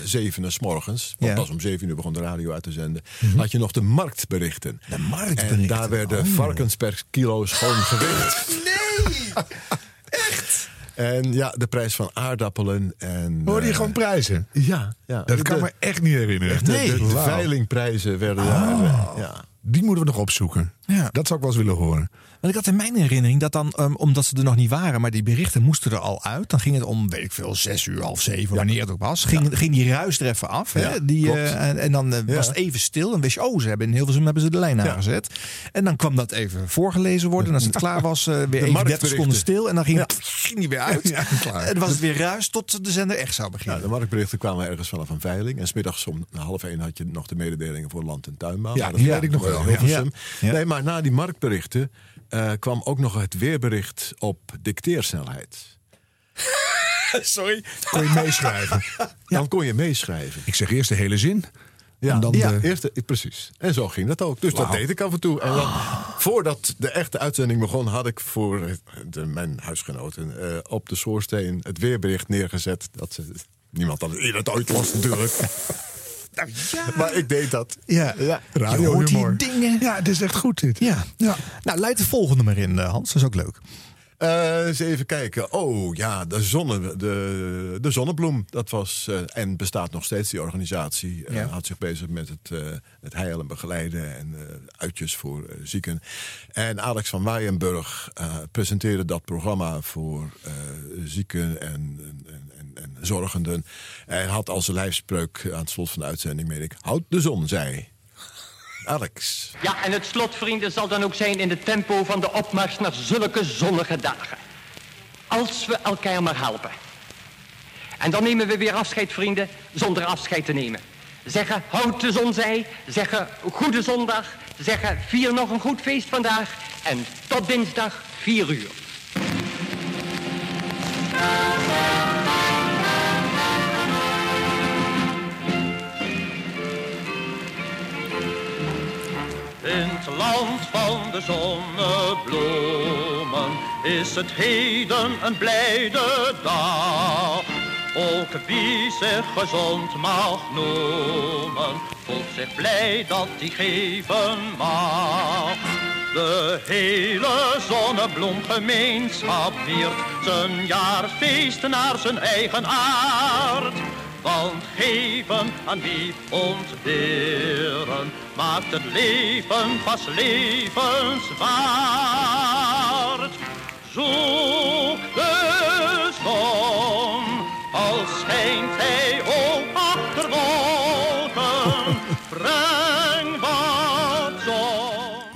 zevenen s morgens, want Ja. pas om zeven uur begon de radio uit te zenden, had je nog de marktberichten. De marktberichten. En daar werden Oh. varkens per kilo schoon gewicht. Nee! En ja, de prijs van aardappelen en... Hoorde je eh, gewoon prijzen? Ja, ja. Dat kan de, me echt niet herinneren. de, Nee. de, veilingprijzen werden daar... eh, ja. Die moeten we nog opzoeken. Ja. Dat zou ik wel eens willen horen. Want ik had in mijn herinnering dat dan, ehm, omdat ze er nog niet waren, maar die berichten moesten er al uit. Dan ging het om, weet ik veel, zes uur, half zeven, wanneer het ook was. Ging, ging die ruis er even af. Hè? Ja, die, eh, en, en dan eh, Ja. was het even stil. En wist je, oh, ze hebben in Hilversum hebben ze de lijn Ja. aangezet. En dan kwam dat even voorgelezen worden. En als het klaar was, eh, weer even 30 marktberichten. seconden stil. En dan ging, Ja. ging die weer uit. Ja. En dan was het weer ruis tot de zender echt zou Ja, beginnen. de marktberichten kwamen ergens vanaf een veiling. En smiddags om half één had je nog de mededelingen voor land- en tuinbouw. Ja, die dat weet ik nog wel, Hilversum. ja. Ja. Nee, maar na die marktberichten eh, kwam ook nog het weerbericht op dicteersnelheid. Sorry. Kon je meeschrijven? Dan kon je meeschrijven. Ik zeg eerst de hele zin. Ja, En dan ja de- eerst, de- precies. En zo ging dat ook. Dus dat deed ik af en toe. En dan, voordat de echte uitzending begon, had ik voor de, mijn huisgenoten eh, op de schoorsteen het weerbericht neergezet. Dat ze, niemand had het dat ooit las natuurlijk. Maar ik deed dat. Ja, ja. Je hoort die dingen. Ja, het is echt goed dit. Ja. ja. Nou, leid de volgende maar in, eh, Hans. Dat is ook leuk. Eh, eens even kijken. Oh ja, de, zonne, de, de Zonnebloem. Dat was eh, en bestaat nog steeds, die organisatie. Ja. Had zich bezig met het, het heilen, begeleiden en uitjes voor zieken. En Alex van Weyenburg eh, presenteerde dat programma voor zieken en, en, en, en, en zorgenden. En had als lijfspreuk aan het slot van de uitzending, meen ik... Houd de zon, zij. Alex. Ja, en het slot, vrienden, zal dan ook zijn in het tempo van de opmars naar zulke zonnige dagen. Als we elkaar maar helpen. En dan nemen we weer afscheid, vrienden, zonder afscheid te nemen. Zeggen, houd de zon zij. Zeggen, goede zondag. Zeggen, vier nog een goed feest vandaag. En tot dinsdag, vier uur. In het land van de zonnebloemen is het heden een blijde dag. Ook wie zich gezond mag noemen, voelt zich blij dat hij geven mag. De hele zonnebloemgemeenschap viert zijn jaarfeest naar zijn eigen aard. Want geven aan wie ontberen maakt het leven pas levenswaard. Zoek de zon, al schijnt hij ook achter wolken.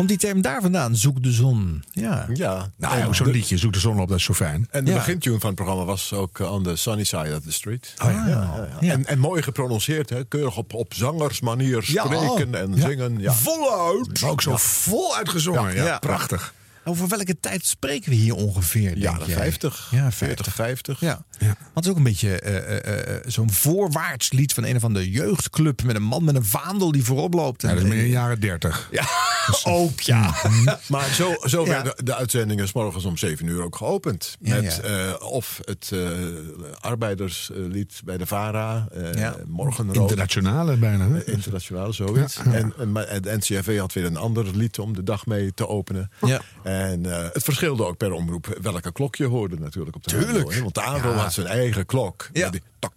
Komt die term daar vandaan? Zoek de zon. Ja. Ja. Nou ja, zo'n liedje, Zoek de zon op, dat is zo fijn. En de Ja. begintune van het programma was ook eh, on the sunny side of the street. Oh, ja. Ja. En, en mooi geprononceerd, hè? keurig op, op zangersmanier spreken en Ja. zingen. Ja. Voluit. Ook zo vol uitgezongen. Ja. prachtig. Over welke tijd spreken we hier ongeveer? Denk Jaren jij? 50, Ja, 40, 50. Ja. Want het is ook een beetje eh, eh, eh, zo'n voorwaarts lied van een of andere jeugdclub met een man met een vaandel die voorop loopt. Ja, En- dat is meer in de jaren dertig. Ja, ook ja. Maar zo, zo Ja. werden de uitzendingen 's morgens om 7 uur ook geopend. Ja, met ja. eh, of het eh, arbeiderslied bij de VARA, eh Ja. Morgenrood. Internationale bijna. hè? Internationaal, zoiets. Ja, ja. En, en, maar de NCRV had weer een ander lied om de dag mee te openen. Ja. En eh, het verschilde ook per omroep welke klok je hoorde natuurlijk op de Tuurlijk. radio. hè. Want de AVRO Ja. had zijn eigen klok. Ja. Die tok,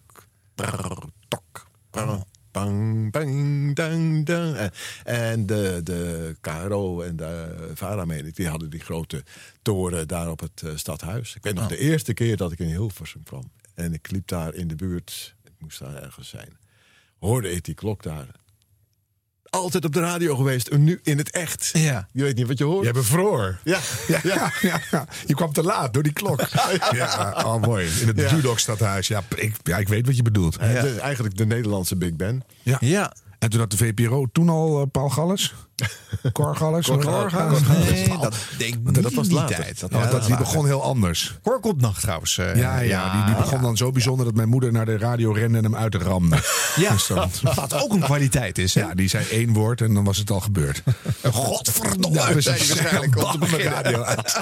brrr, tok, brrr, bang, bang, dang, dang. En- En de, de KRO en de VARA, meen ik, die hadden die grote toren daar op het eh, stadhuis. Ik weet nog Oh. de eerste keer dat ik in Hilversum kwam. En ik liep daar in de buurt, ik moest daar ergens zijn. Hoorde ik die klok daar. Altijd op de radio geweest, en nu in het echt. Ja. Je weet niet wat je hoort. Jij bevroor. Ja, Ja, ja. Ja, Je kwam te laat door die klok. Ja, oh mooi. In het Ja. Dudok-stadhuis. Ja, ik, ja, ik weet wat je bedoelt. De- eigenlijk de Nederlandse Big Ben. Ja. Ja. En toen had de VPRO toen al eh, Paul Galles? Cor Galles? Cor Cor Galles. Galles? Nee, dat denk ik dat was die later. tijd. Dat Ja, dat, die later. begon heel anders. Cor komt nog trouwens. eh, Ja, ja, die, die begon dan zo bijzonder dat mijn moeder naar de radio rende en hem uitramde. Ja, Dus dan- wat ook een kwaliteit is. Hè? ja, die zei één woord en dan was het al gebeurd. Godverdomme, Ja, dus zei hij het waarschijnlijk op beginnen. radio uit.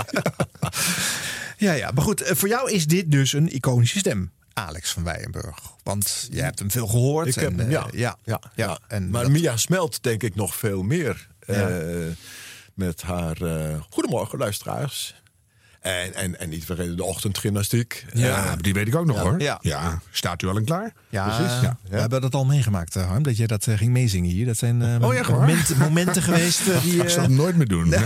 Ja, ja, maar goed, eh, voor jou is dit dus een iconische stem. Alex van Weyenburg. Want jij hebt hem veel gehoord. Ik heb en, hem, eh, ja. ja, ja, ja. En maar dat- Mia smelt denk ik nog veel meer. Eh, met haar eh, Goedemorgen luisteraars. En, en, en niet vergeten de ochtendgymnastiek. Ja, die weet ik ook nog ja. hoor. Ja. Ja. staat u al in klaar? ja, precies, ja. We hebben dat al meegemaakt, Harm. Dat jij dat ging meezingen hier. Dat zijn eh, Oh, momenten, momenten geweest die... Ik zal het nooit meer doen.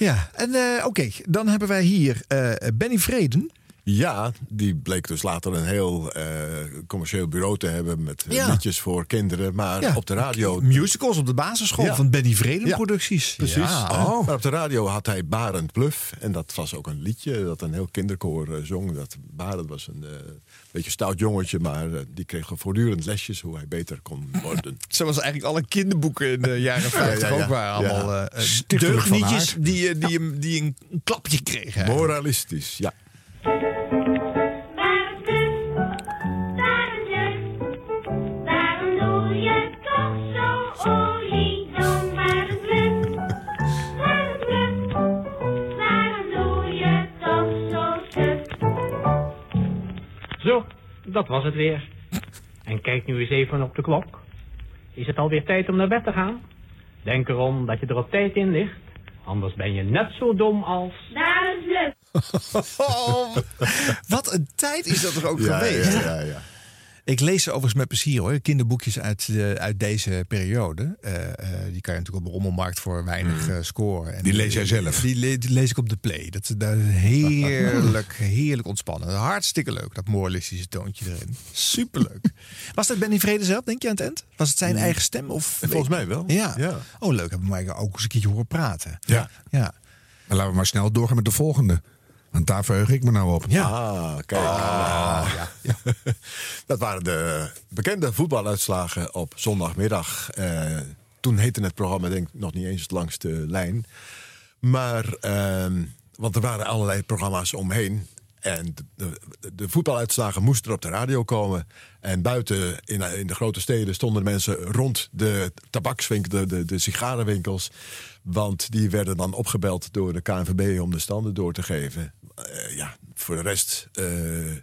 ja, en eh, oké. Dan hebben wij hier eh, Benny Vreden. Ja, die bleek dus later een heel eh, commercieel bureau te hebben met Ja. liedjes voor kinderen. Maar Ja, op de radio. Musicals op de basisschool Ja. van Benny Vreden producties. Precies. Ja. Oh. Maar op de radio had hij Barend Bluff. En dat was ook een liedje dat een heel kinderkoor zong. Dat Barend was een beetje stout jongetje, maar eh, die kreeg voortdurend lesjes hoe hij beter kon worden. Zoals eigenlijk alle kinderboeken in de jaren 50 ja, ja. ook waren. Allemaal eh, van deugnietjes die, die, die een, klapje kregen. Moralistisch, ja. Dat was het weer. En kijk nu eens even op de klok. Is het alweer tijd om naar bed te gaan? Denk erom dat je er op tijd in ligt. Anders ben je net zo dom als... Daar is Bluf. Oh, wat een tijd is dat er ook Ja, geweest. ja, ja, ja. Ik lees ze overigens met plezier hoor. Kinderboekjes uit, de, uit deze periode. Eh, eh, die kan je natuurlijk op de rommelmarkt voor weinig eh, scoren. En Mm. Die lees jij zelf? Die, le- die lees ik op de play. Dat is heerlijk, heerlijk ontspannen. Hartstikke leuk, dat moralistische toontje erin. Superleuk. Was dat Benny Vrede zelf, denk je aan het eind? Was het zijn eigen stem? Of Volgens mij wel. Ja. Ja. Oh, leuk. Hebben we mij ook eens een keertje horen praten. Ja. Ja. Maar laten we maar snel doorgaan met de volgende. Want daar verheug ik me nou op. Ja. Ah, kijk. Ah, ja. Dat waren de bekende voetbaluitslagen op zondagmiddag. Eh, toen heette het programma denk ik nog niet eens langs de lijn. Maar, ehm, want er waren allerlei programma's omheen. En de, de, de voetbaluitslagen moesten er op de radio komen. En buiten in, in de grote steden stonden mensen rond de tabakswinkels, de, de, de sigarenwinkels. Want die werden dan opgebeld door de KNVB om de standen door te geven. Eh, ja, voor de rest. eh,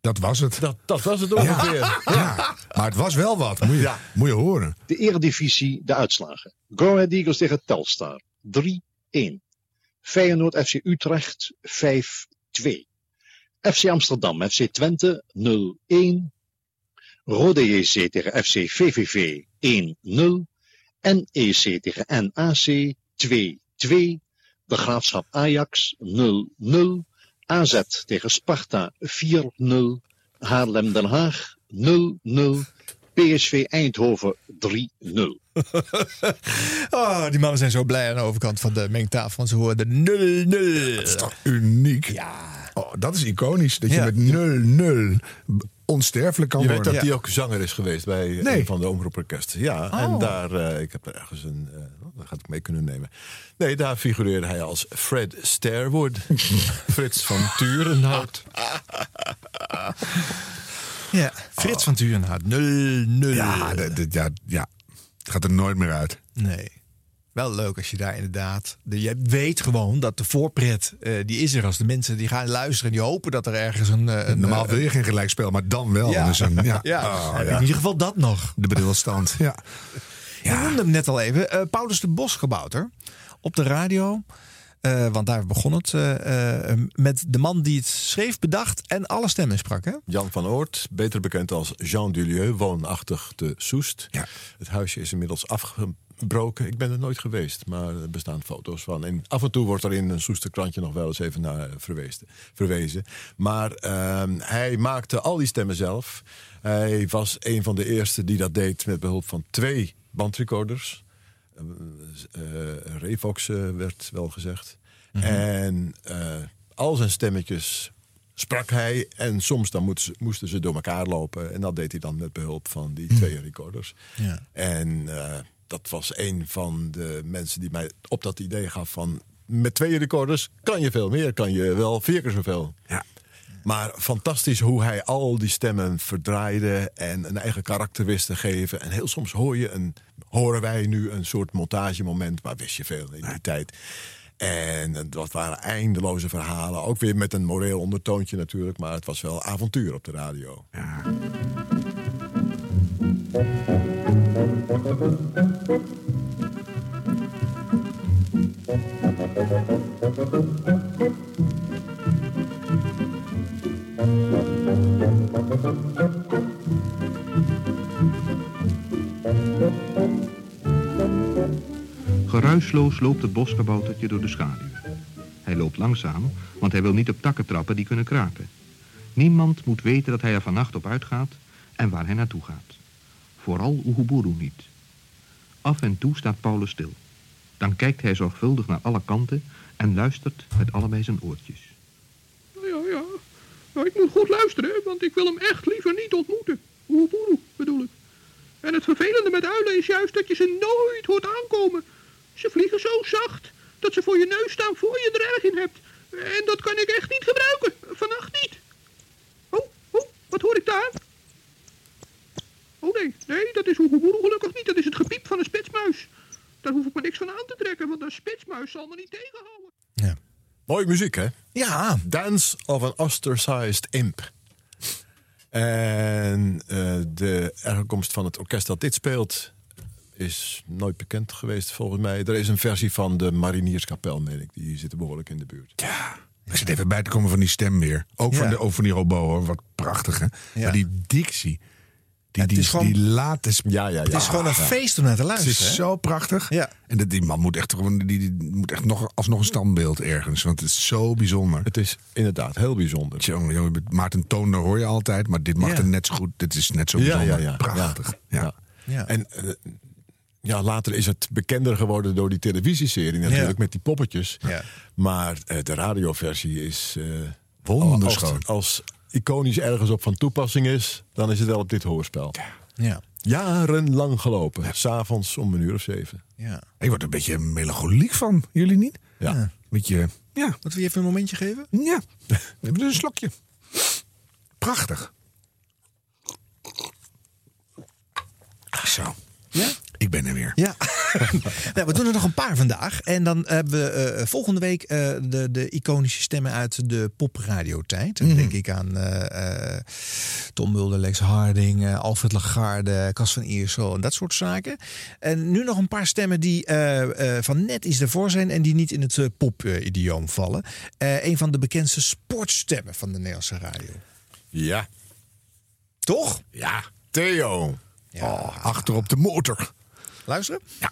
Dat was het. dat, dat was het ongeveer. Ja. Ja. Maar het was wel wat. Moet je, Ja. moet je horen. De Eredivisie, de uitslagen. Go Ahead Eagles tegen Telstar. 3-1. Feyenoord FC Utrecht 5-2. FC Amsterdam FC Twente 0-1. Rode JC tegen FC VVV 1-0. NEC tegen NAC 2-2. De Graafschap Ajax 0-0. AZ tegen Sparta 4-0. Haarlem Den Haag 0-0. PSV Eindhoven 3-0. Oh, die mannen zijn zo blij aan de overkant van de mengtafel. Want ze horen de 0-0. Dat is toch uniek? Ja. Oh, dat is iconisch. Dat je Ja. met 0-0 onsterfelijk kan Je weet worden. dat hij ook zanger is geweest bij Nee. een van de omroeporkesten. Ja, Oh. en daar, eh, ik heb er ergens een, eh, oh, daar ga ik mee kunnen nemen. Nee, daar figureerde hij als Fred Starwood. Frits van Turenhout. Ja, Frits van Turenhout. 0-0. Ja, dat- dat- ja, ja, het gaat er nooit meer uit. Nee. Wel leuk als je daar inderdaad... De, je weet gewoon dat de voorpret, eh, die is er als de mensen die gaan luisteren... en die hopen dat er ergens een... eh, een Normaal eh, wil je geen gelijkspel, maar dan wel. Ja. Dus een, ja. Ja, Oh, ja. in ieder geval dat nog. De brilstand. Ja. Je noemde hem net al even. eh, Paulus de Bosgebouter op de radio. Eh, want daar begon het. eh, eh, met de man die het schreef, bedacht en alle stemmen sprak. Hè? Jan van Oort, beter bekend als Jean Dulieu, woonachtig te Soest. Ja. Het huisje is inmiddels afgebroken. Ik ben er nooit geweest, maar er bestaan foto's van. En af en toe wordt er in een Soester krantje nog wel eens even naar verwezen. verwezen. Maar ehm, hij maakte al die stemmen zelf. Hij was een van de eerste die dat deed met behulp van twee bandrecorders. Eh, Revox eh, werd wel gezegd. En eh, al zijn stemmetjes sprak hij. En soms dan moesten ze, moesten ze door elkaar lopen. En dat deed hij dan met behulp van die twee recorders. Ja. En eh, dat was een van de mensen die mij op dat idee gaf van... met twee recorders kan je veel meer. Kan je wel vier keer zoveel. Ja. Maar fantastisch hoe hij al die stemmen verdraaide en een eigen karakter wist te geven. En heel soms hoor je een, horen wij nu een soort montagemoment, maar wist je veel in die tijd. En dat waren eindeloze verhalen. Ook weer met een moreel ondertoontje natuurlijk. Maar het was wel avontuur op de radio. Geruisloos loopt het boskaboutertje door de schaduw. Hij loopt langzaam, want hij wil niet op takken trappen die kunnen kraken. Niemand moet weten dat hij er vannacht op uitgaat en waar hij naartoe gaat. Vooral Oeguburu niet. Af en toe staat Paulus stil. Dan kijkt hij zorgvuldig naar alle kanten en luistert met allebei zijn oortjes. Ja, ja. Maar ik moet goed luisteren, want ik wil hem echt liever niet ontmoeten. Oeboeroe, bedoel ik. En het vervelende met uilen is juist dat je ze nooit hoort aankomen. Ze vliegen zo zacht dat ze voor je neus staan voor je er erg in hebt. En dat kan ik echt niet gebruiken. Vannacht niet. Oh, oh, wat hoor ik daar? Oh nee, nee, dat is Oeboeroe gelukkig niet. Dat is het gepiep van een spitsmuis. Daar hoef ik me niks van aan te trekken, want een spitsmuis zal me niet tegenhouden. Mooie muziek, hè? Ja. Dance of an Ostracized Imp. En eh, de herkomst van het orkest dat dit speelt is nooit bekend geweest volgens mij. Er is een versie van de Marinierskapel, meen ik. Die zit er behoorlijk in de buurt. Ja. Ik zit even bij te komen van die stem weer. Ook van, Ja. de, ook van die robo, hoor. Wat prachtig, hè? Maar die dictie. Die, die, is gewoon- die late... Ja, ja, ja. Het is gewoon een feest om naar te luisteren. Het is hè? zo prachtig. Ja. En dat, die man moet echt, gewoon- die, die moet echt nog, alsnog een standbeeld ergens. Want het is zo bijzonder. Het is inderdaad heel bijzonder. Jongen, jongen, Maarten Toonder hoor je altijd. Maar dit mag Ja. er net zo goed. Dit is net zo Ja, bijzonder. ja, ja. Prachtig. Ja. Ja. En eh, ja, later is het bekender geworden door die televisieserie natuurlijk, Ja. met die poppetjes. Ja. Maar eh, de radioversie is... eh, Wonderschoon. Als, als iconisch ergens op van toepassing is, dan is het wel op dit hoorspel. Ja. Jarenlang gelopen. S'avonds om een uur of zeven. Ja. Ik word er een beetje melancholiek van. Jullie niet? Ja. Beetje, ja. Moeten we je even een momentje geven? Ja. We hebben er een slokje. Prachtig. Zo. Ja? Ik ben er weer. Ja. nou, we doen er nog een paar vandaag. En dan hebben we eh, volgende week eh, de, de iconische stemmen uit de popradiotijd. En Dan denk ik aan eh, Tom Mulder, Lex Harding, Alfred Lagarde, Cas van Iersel en dat soort zaken. En nu nog een paar stemmen die van net iets ervoor zijn en die niet in het pop-idioom vallen. Een van de bekendste sportstemmen van de Nederlandse radio. Ja. Toch? Ja. Theo. Oh, achter op de motor. Luisteren? Ja.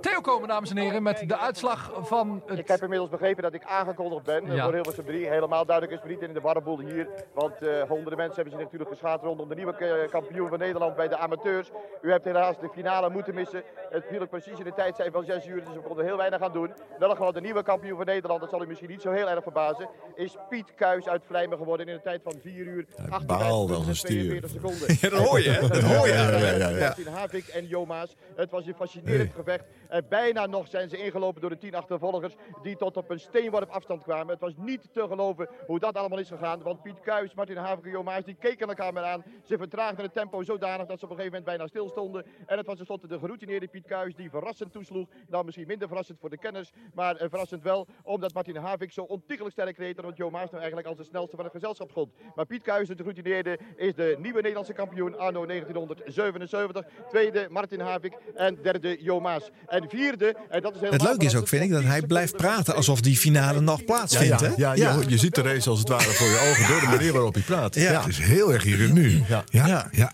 Theo komen, dames en heren, met de uitslag van het... Ik heb inmiddels begrepen dat ik aangekondigd ben Ja. voor Hilversum 3. Helemaal duidelijk is het niet in de warreboel hier. Want eh, honderden mensen hebben zich natuurlijk geschaad rondom de nieuwe eh, kampioen van Nederland bij de amateurs. U hebt helaas de finale moeten missen. Het viel ook precies in de tijd zijn van 6 uur, dus we konden heel weinig aan doen. Wel gewoon de nieuwe kampioen van Nederland, dat zal u misschien niet zo heel erg verbazen, is Piet Kuijs uit Vlijmen geworden in een tijd van 4 uur, 58 behaalde als minuten en een stier. 42 seconden. Ja, dat hoor je, hè? Dat hoor je. Ja, ja, ja, ja. Havik en Jomaas. Het was een fascinerend gevecht. En bijna nog zijn ze ingelopen door de tien achtervolgers die tot op een steenworp afstand kwamen. Het was niet te geloven hoe dat allemaal is gegaan. Want Piet Kuijs, Martin Havik en Jomaas die keken elkaar maar aan. Ze vertraagden het tempo zodanig dat ze op een gegeven moment bijna stilstonden. En het was tenslotte de geroutineerde Piet Kuijs die verrassend toesloeg. Nou misschien minder verrassend voor de kenners, maar eh, verrassend wel omdat Martin Havik zo ontiegelijk sterk reed. En dat Jomaas nou eigenlijk als de snelste van het gezelschap gold. Maar Piet Kuijs, de geroutineerde, is de nieuwe Nederlandse kampioen anno 1977. Tweede Martin Havik en derde Jomaas. En vierde, en dat is Het leuke is ook, vind ik, dat hij blijft praten alsof die finale nog plaatsvindt. ja, hè? ja, Je, je ziet de race als het ware voor je ogen door de manier waarop hij praat. Ja. Het is heel erg hier en nu. Ja. Ja.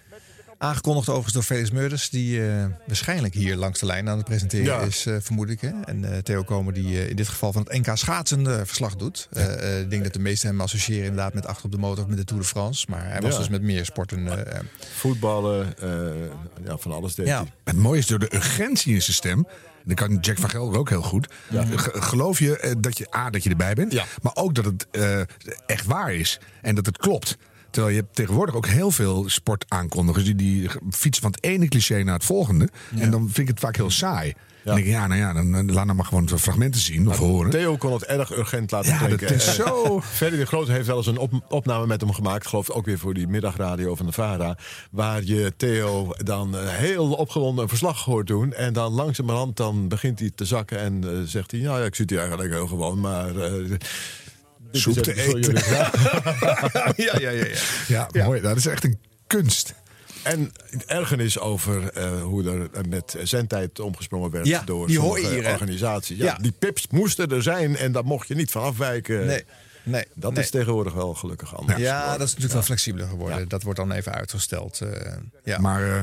Aangekondigd overigens door Felix Meurders, die eh, waarschijnlijk hier langs de lijn aan het presenteren Ja. is, eh, vermoed ik. Hè? En eh, Theo Komen, die in dit geval van het NK schaatsen verslag doet. Ik denk dat de meesten hem associëren inderdaad met achter op de motor of met de Tour de France. Maar hij was Ja. dus met meer sporten. Voetballen, ja, van alles deed hij. Het mooie is door de urgentie in zijn stem. En dat kan Jack van Gelder ook heel goed. Ge- Geloof je dat je, A, dat je erbij bent. Maar ook dat het echt waar is. En dat het klopt. Terwijl je hebt tegenwoordig ook heel veel sportaankondigers... die, die fietsen van het ene cliché naar het volgende. En dan vind ik het vaak heel saai. Dan denk ik, ja, nou ja, dan, dan laat nou maar gewoon fragmenten zien of horen. Theo kon het erg urgent laten Ja, klinken. dat is zo- Ferry de Groot heeft wel eens een op- opname met hem gemaakt. Geloof ik ook weer voor die middagradio van de VARA. Waar je Theo dan eh, heel opgewonden een verslag hoort doen. En dan langzamerhand dan begint hij te zakken. En eh, zegt hij, nou ja, ik zit hier eigenlijk heel gewoon. Maar... eh, Soep te eten. jullie. Ja. ja, ja, ja. ja. Ja, mooi. Dat is echt een kunst. En ergernis over eh, hoe er met zendtijd omgesprongen werd Ja, door die hier, hè? organisaties. Ja, Ja. Die pips moesten er zijn en daar mocht je niet van afwijken. Nee, nee. Dat nee. is tegenwoordig wel gelukkig anders. Ja, geworden. dat is natuurlijk wel flexibeler geworden. Dat wordt dan even uitgesteld. eh, ja. Maar eh,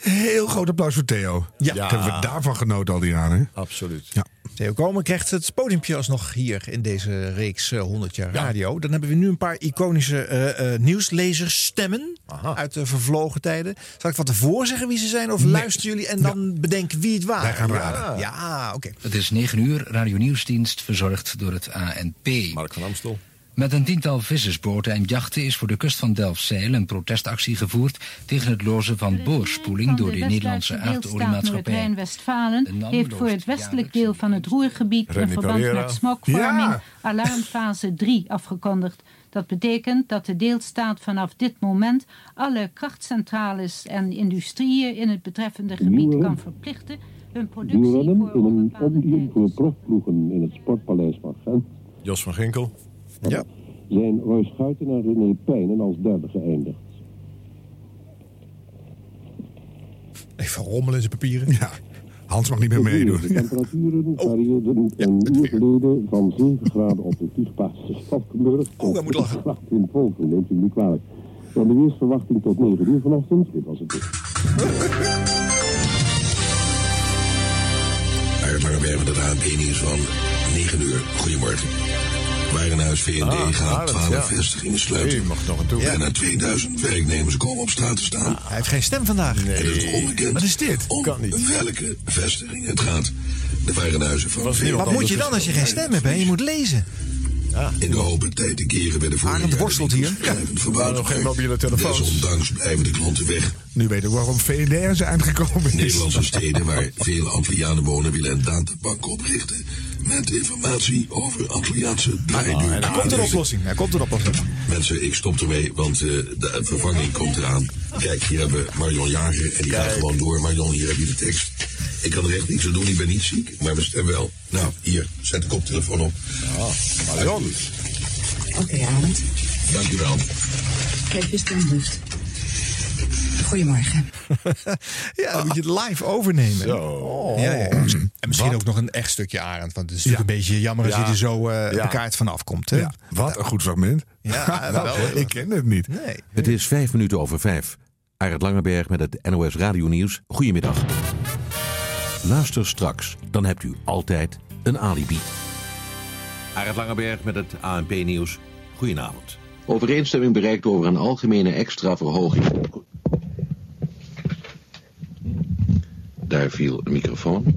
heel groot applaus voor Theo. Ja. Wat Hebben we daarvan genoten al die jaren? Absoluut. Ja. Theo Komen krijgt het podiumpje alsnog hier in deze reeks eh, 100 jaar radio. Dan hebben we nu een paar iconische eh eh nieuwslezerstemmen uit de vervlogen tijden. Zal ik van tevoren zeggen wie ze zijn of luisteren jullie en dan bedenken wie het waren? Wij gaan Ja. raden. Ja, oké. Het is 9 uur, Radio Nieuwsdienst, verzorgd door het ANP. Mark van Amstel. Met een tiental vissersboten en jachten is voor de kust van Delfzijl een protestactie gevoerd tegen het lozen van boorspoeling door de Nederlandse aardoliemaatschappij. Noord-Rijn-Westfalen De heeft voor het westelijk deel van het Roergebied in verband met smokvorming Ja. alarmfase 3 afgekondigd. Dat betekent dat de deelstaat vanaf dit moment alle krachtcentrales en industrieën in het betreffende gebied kan verplichten hun productie voor in een profploegen in het Sportpaleis van Gent Jos van Ginkel. Zijn Roy Schuiten en René Pijnen als derde geëindigd. Even rommelen in zijn papieren. Ja. Hans mag niet meer meedoen. De temperaturen oh. varieerden een uur geleden van 7 graden op de Tiefpaarse Stadkenburg... Oh, hij moet lachen. in Volken, neemt u niet kwalijk. Van de weersverwachting tot 9 uur vanochtend. Dit was het dus. Maar we hebben de ANP-nieuws van 9 uur. Goedemorgen. Warenhuis V&D Ah, gaat Arend, 12 ja. vestigingen sluiten. Nee, mag nog een toe. Bijna 2000 werknemers komen op straat te staan. Hij heeft geen stem vandaag. Het is onbekend Wat is dit? om welke vestiging het gaat. De warenhuizen van. Wat moet je dan als je geen stem hebt? Je moet lezen. In de hoop het tijd te keren bij de vorig Arend jaar worstelt hier. verbouwd. nog geen mobiele telefoons. Desondanks blijven de klanten weg. Nu weet ik waarom VND zijn aangekomen is. Nederlandse steden waar veel Antillianen wonen willen een databank oprichten met informatie over Antilliaanse draaiduur. Er komt een oplossing. Er komt een oplossing. Mensen, ik stop ermee, want eh, de vervanging komt eraan. Kijk, hier hebben we Marion Jager en die gaat gewoon door. Marion, hier heb je de tekst. Ik kan er echt niets aan doen, ik ben niet ziek, maar mijn stem wel. Nou, hier, zet de koptelefoon op. Marion. Oké, Arend. Dankjewel. Geef je stemrust. Goedemorgen. Ja, dan moet je het live overnemen. Zo. Oh. Ja, ja. En misschien ook nog een echt stukje Arend. Want het is natuurlijk een beetje jammer als Ja. je er zo eh Ja. elkaar vanaf komt. Hè? Ja, wat een goed fragment. Ja, wel. ik ken het niet. Nee. Het is vijf minuten over vijf. Arend Langeberg met het NOS Radio Nieuws. Goedemiddag. Luister straks, dan hebt u altijd een alibi. Arend Langeberg met het ANP Nieuws. Goedenavond. Overeenstemming bereikt over een algemene extra verhoging. Daar viel een microfoon.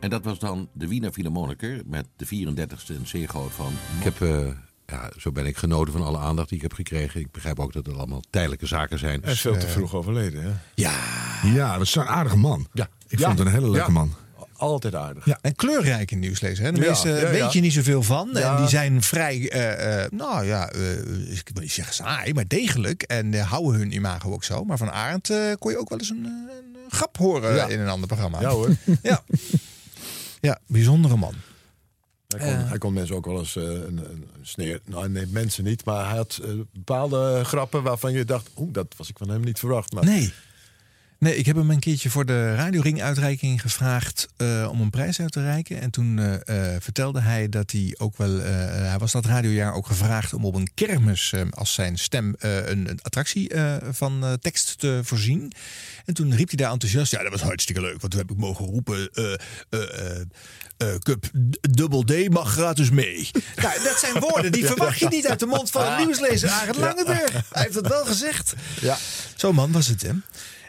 En dat was dan de Wiener Philharmoniker met de 34ste en zeegoot van... Ik heb, eh, ja, zo ben ik genoten van alle aandacht die ik heb gekregen. Ik begrijp ook dat het allemaal tijdelijke zaken zijn. Hij is veel te vroeg overleden, hè? Ja. Ja, dat is een aardige man. Ja. Ik Ja. vond het een hele leuke Ja. man. Altijd aardig. Ja, en kleurrijke nieuwslezer. Hè? De Ja, meeste ja, ja. weet je niet zoveel van. Ja. En die zijn vrij, eh, eh, nou ja, eh, ik wil niet zeggen saai, maar degelijk. En eh, houden hun imago ook zo. Maar van Arend eh, kon je ook wel eens een, een grap horen Ja. in een ander programma. Ja hoor. Ja, ja bijzondere man. Hij kon, hij kon mensen ook wel eens eh, een, een sneer... Nou, nee, mensen niet. Maar hij had bepaalde grappen waarvan je dacht... Oeh, dat was ik van hem niet verwacht. Maar Nee. Nee, ik heb hem een keertje voor de radioring-uitreiking gevraagd eh, om een prijs uit te reiken. En toen eh, eh, vertelde hij dat hij ook wel. hij was dat radiojaar ook gevraagd om op een kermis als zijn stem een, een attractie van tekst te voorzien. En toen riep hij daar enthousiast: Ja, dat was hartstikke leuk. Want toen heb ik mogen roepen. Cup Double D mag gratis mee. nou, dat zijn woorden die verwacht je niet uit de mond van een nieuwslezer. Arend Langenberg. Hij heeft het wel gezegd. Ja. Zo'n man was het, hè?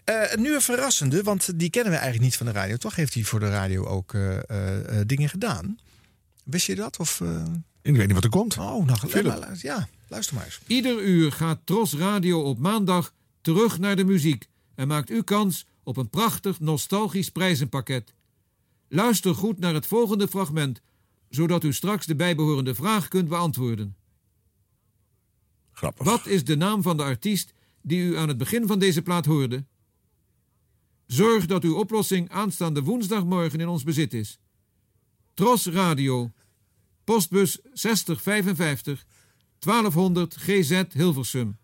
Eh, nu een verrassende, want die kennen we eigenlijk niet van de radio. Toch heeft hij voor de radio ook eh, eh, dingen gedaan. Wist je dat? Of, eh? Ik weet niet wat er komt. Oh, nou, la- ja, luister maar eens. Ieder uur gaat Tros Radio op maandag terug naar de muziek en maakt u kans op een prachtig nostalgisch prijzenpakket. Luister goed naar het volgende fragment, zodat u straks de bijbehorende vraag kunt beantwoorden. Grappig. Wat is de naam van de artiest die u aan het begin van deze plaat hoorde? Zorg dat uw oplossing aanstaande woensdagmorgen in ons bezit is. Tros Radio, postbus 6055, 1200 GZ Hilversum.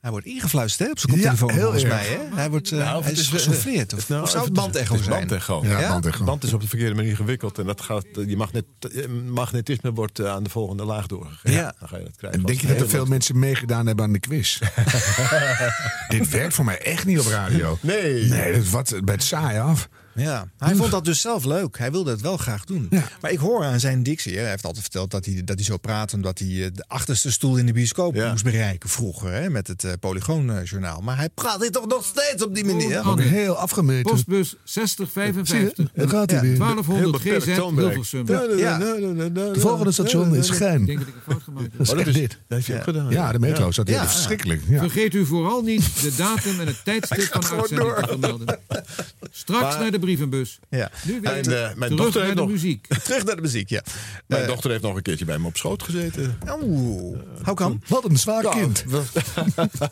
Hij wordt ingefluisterd hè, op zijn Ja, koptelefoon heel volgens erg. mij. Hè? Hij, wordt, eh, Nou, hij is gesouffleerd. Of, Nou, of zou het bandecho zijn? bandecho. Ja, Ja? bandecho. De band is op de verkeerde manier gewikkeld. En dat gaat, die magnet, eh, magnetisme wordt eh, aan de volgende laag doorgegeven. Ja. Dan ga je dat krijgen. En denk je dat er veel mensen meegedaan hebben aan de quiz? Dit werkt voor mij echt niet op radio. Nee. Nee, dat wat bij het saai af. Ja, hij vond dat dus zelf leuk. Hij wilde het wel graag doen. Ja. Maar ik hoor aan zijn dictie, hè, hij heeft altijd verteld dat hij, dat hij zo praat omdat hij eh, de achterste stoel in de bioscoop Ja. moest bereiken vroeger hè, met het uh, Polygoonjournaal. Maar hij praat dit toch nog steeds op die manier. Oh, Ook heel afgemeten. Postbus Zie 6055, je? Daar gaat hij weer. 1200 Heel beperkt GZ. Hilversum. Ja. De volgende station is Ik Gein. denk dat ik een fout gemaakt heb. Dat is Oh, is- dit. Dat hij ook gedaan. Ja, de metro zat hier. Ja. Verschrikkelijk. Ja. Vergeet u vooral niet de datum en het tijdstip van de uitzending te vermelden. Straks naar de brievenbus. Ja. Nu weer En, eh, mijn dochter de heeft nog- muziek. Terug naar de muziek, ja. Mijn Eh, dochter heeft nog een keertje bij me op schoot gezeten. Oeh, how come? Wat een zwaar kind.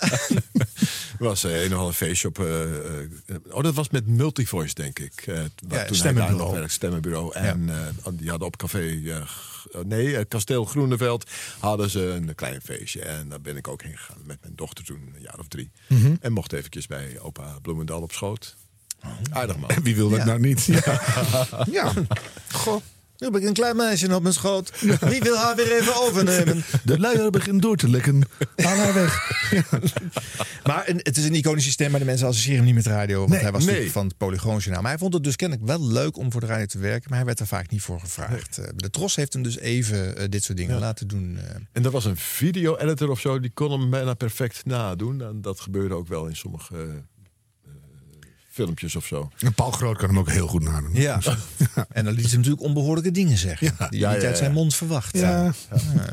was eh, een of ander feestje op. eh, eh, oh, dat was met Multivoice, denk ik. eh, waar toen stemmenbureau. stemmenbureau. En eh, die hadden op café. eh, g- nee, eh, Kasteel Groeneveld hadden ze een klein feestje. En daar ben ik ook heen gegaan met mijn dochter toen, een jaar of drie. Mhm. En mocht eventjes bij opa Bloemendal op schoot. Aardig man. Wie wil dat Ja. nou niet? Ja. ja. Goh, nu heb ik een klein meisje op mijn schoot. Wie wil haar weer even overnemen? De luier begint door te lekken. Haal haar weg. Maar een- het is een iconische stem, maar de mensen associëren hem niet met radio. Want Nee, hij was nee. natuurlijk van het Polygoonjournaal. Maar hij vond het dus kennelijk wel leuk om voor de radio te werken. Maar hij werd er vaak niet voor gevraagd. Eh, De Tros heeft hem dus even eh, dit soort dingen laten doen. eh. En dat was een video-editor of zo, die kon hem bijna perfect nadoen. En dat gebeurde ook wel in sommige eh, filmpjes of zo. En Paul Groot kan hem ook heel goed nadoen. Ja. En dan liet ze natuurlijk onbehoorlijke dingen zeggen. Die Ja, niet ja, uit zijn ja. mond verwacht. Ja. Ja.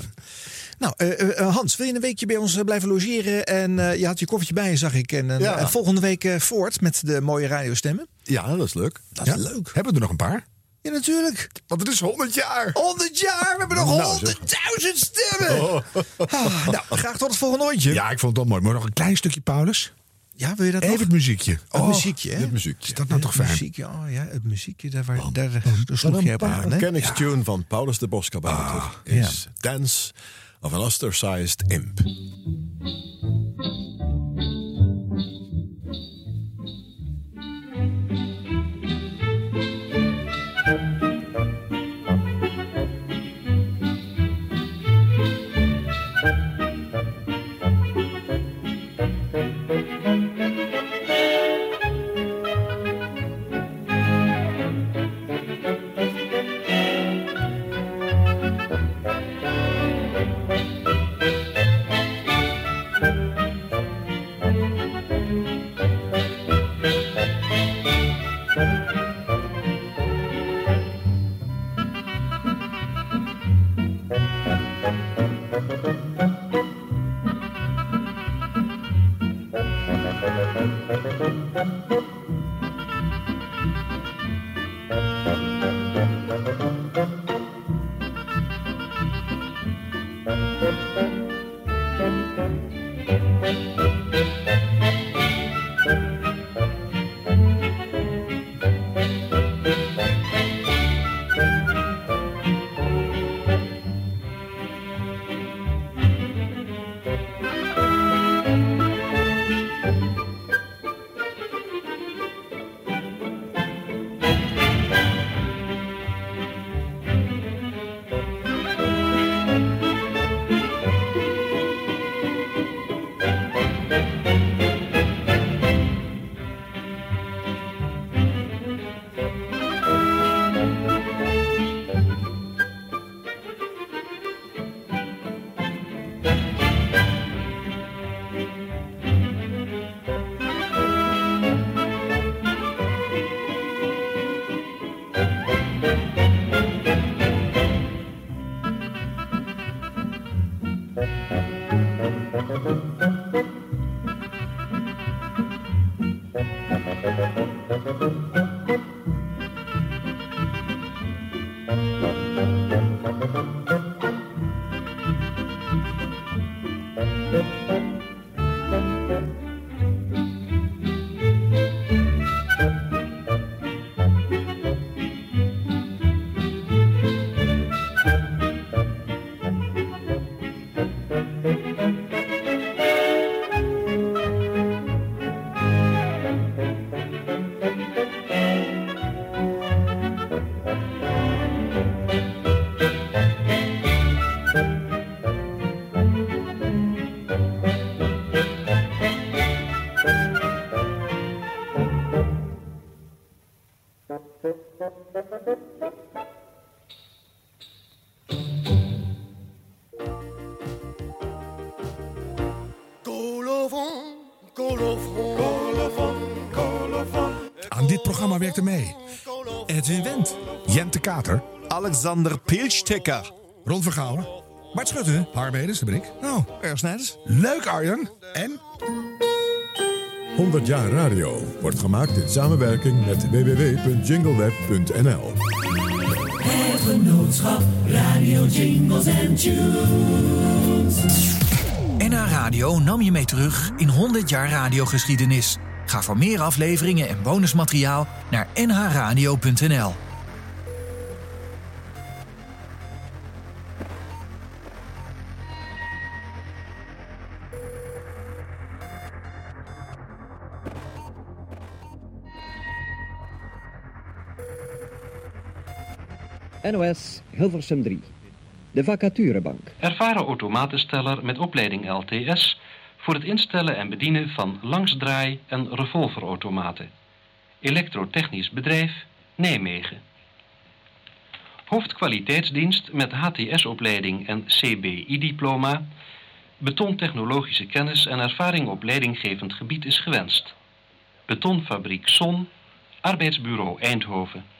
Nou, eh, eh, Hans, wil je een weekje bij ons eh, blijven logeren? En eh, je had je koffertje bij je, zag ik. En, eh, Ja. en volgende week eh, voort met de mooie radiostemmen. Ja, dat is leuk. Dat is Ja? leuk. Hebben we er nog een paar? Ja, natuurlijk. Want het is 100 jaar. 100 jaar, we hebben nog Nou, 100.000 stemmen. Ah, nou, graag tot het volgende ooitje. Ja, ik vond het wel mooi. Maar nog een klein stukje, Paulus. Ja, wil je dat Even nog? het muziekje. Het Oh, muziekje, hè? Dit muziekje. Is dat nou toch Het fijn? muziekje, oh ja, het muziekje, daar, waar, daar, daar sloeg je op aan, hè? Kenningstune van Paulus de Boskabouter is Dance of an Ostracized Imp. Alexander Pilstekker. Ron Vergouwen. Bart Schutte. Harmeders, dat ben ik. Nou, erg snijders. Leuk Arjan. En... 100 jaar radio wordt gemaakt in samenwerking met www.jingleweb.nl. Het genootschap Radio Jingles en Tunes. NH Radio nam je mee terug in 100 jaar radiogeschiedenis. Ga voor meer afleveringen en bonusmateriaal naar nhradio.nl. NOS Hilversum 3. De vacaturebank. Ervaren automatensteller met opleiding LTS voor het instellen en bedienen van langsdraai- en revolverautomaten. Elektrotechnisch bedrijf Nijmegen. Hoofdkwaliteitsdienst met HTS-opleiding en CBI-diploma. Betontechnologische kennis en ervaring op leidinggevend gebied is gewenst. Betonfabriek Son, Arbeidsbureau Eindhoven.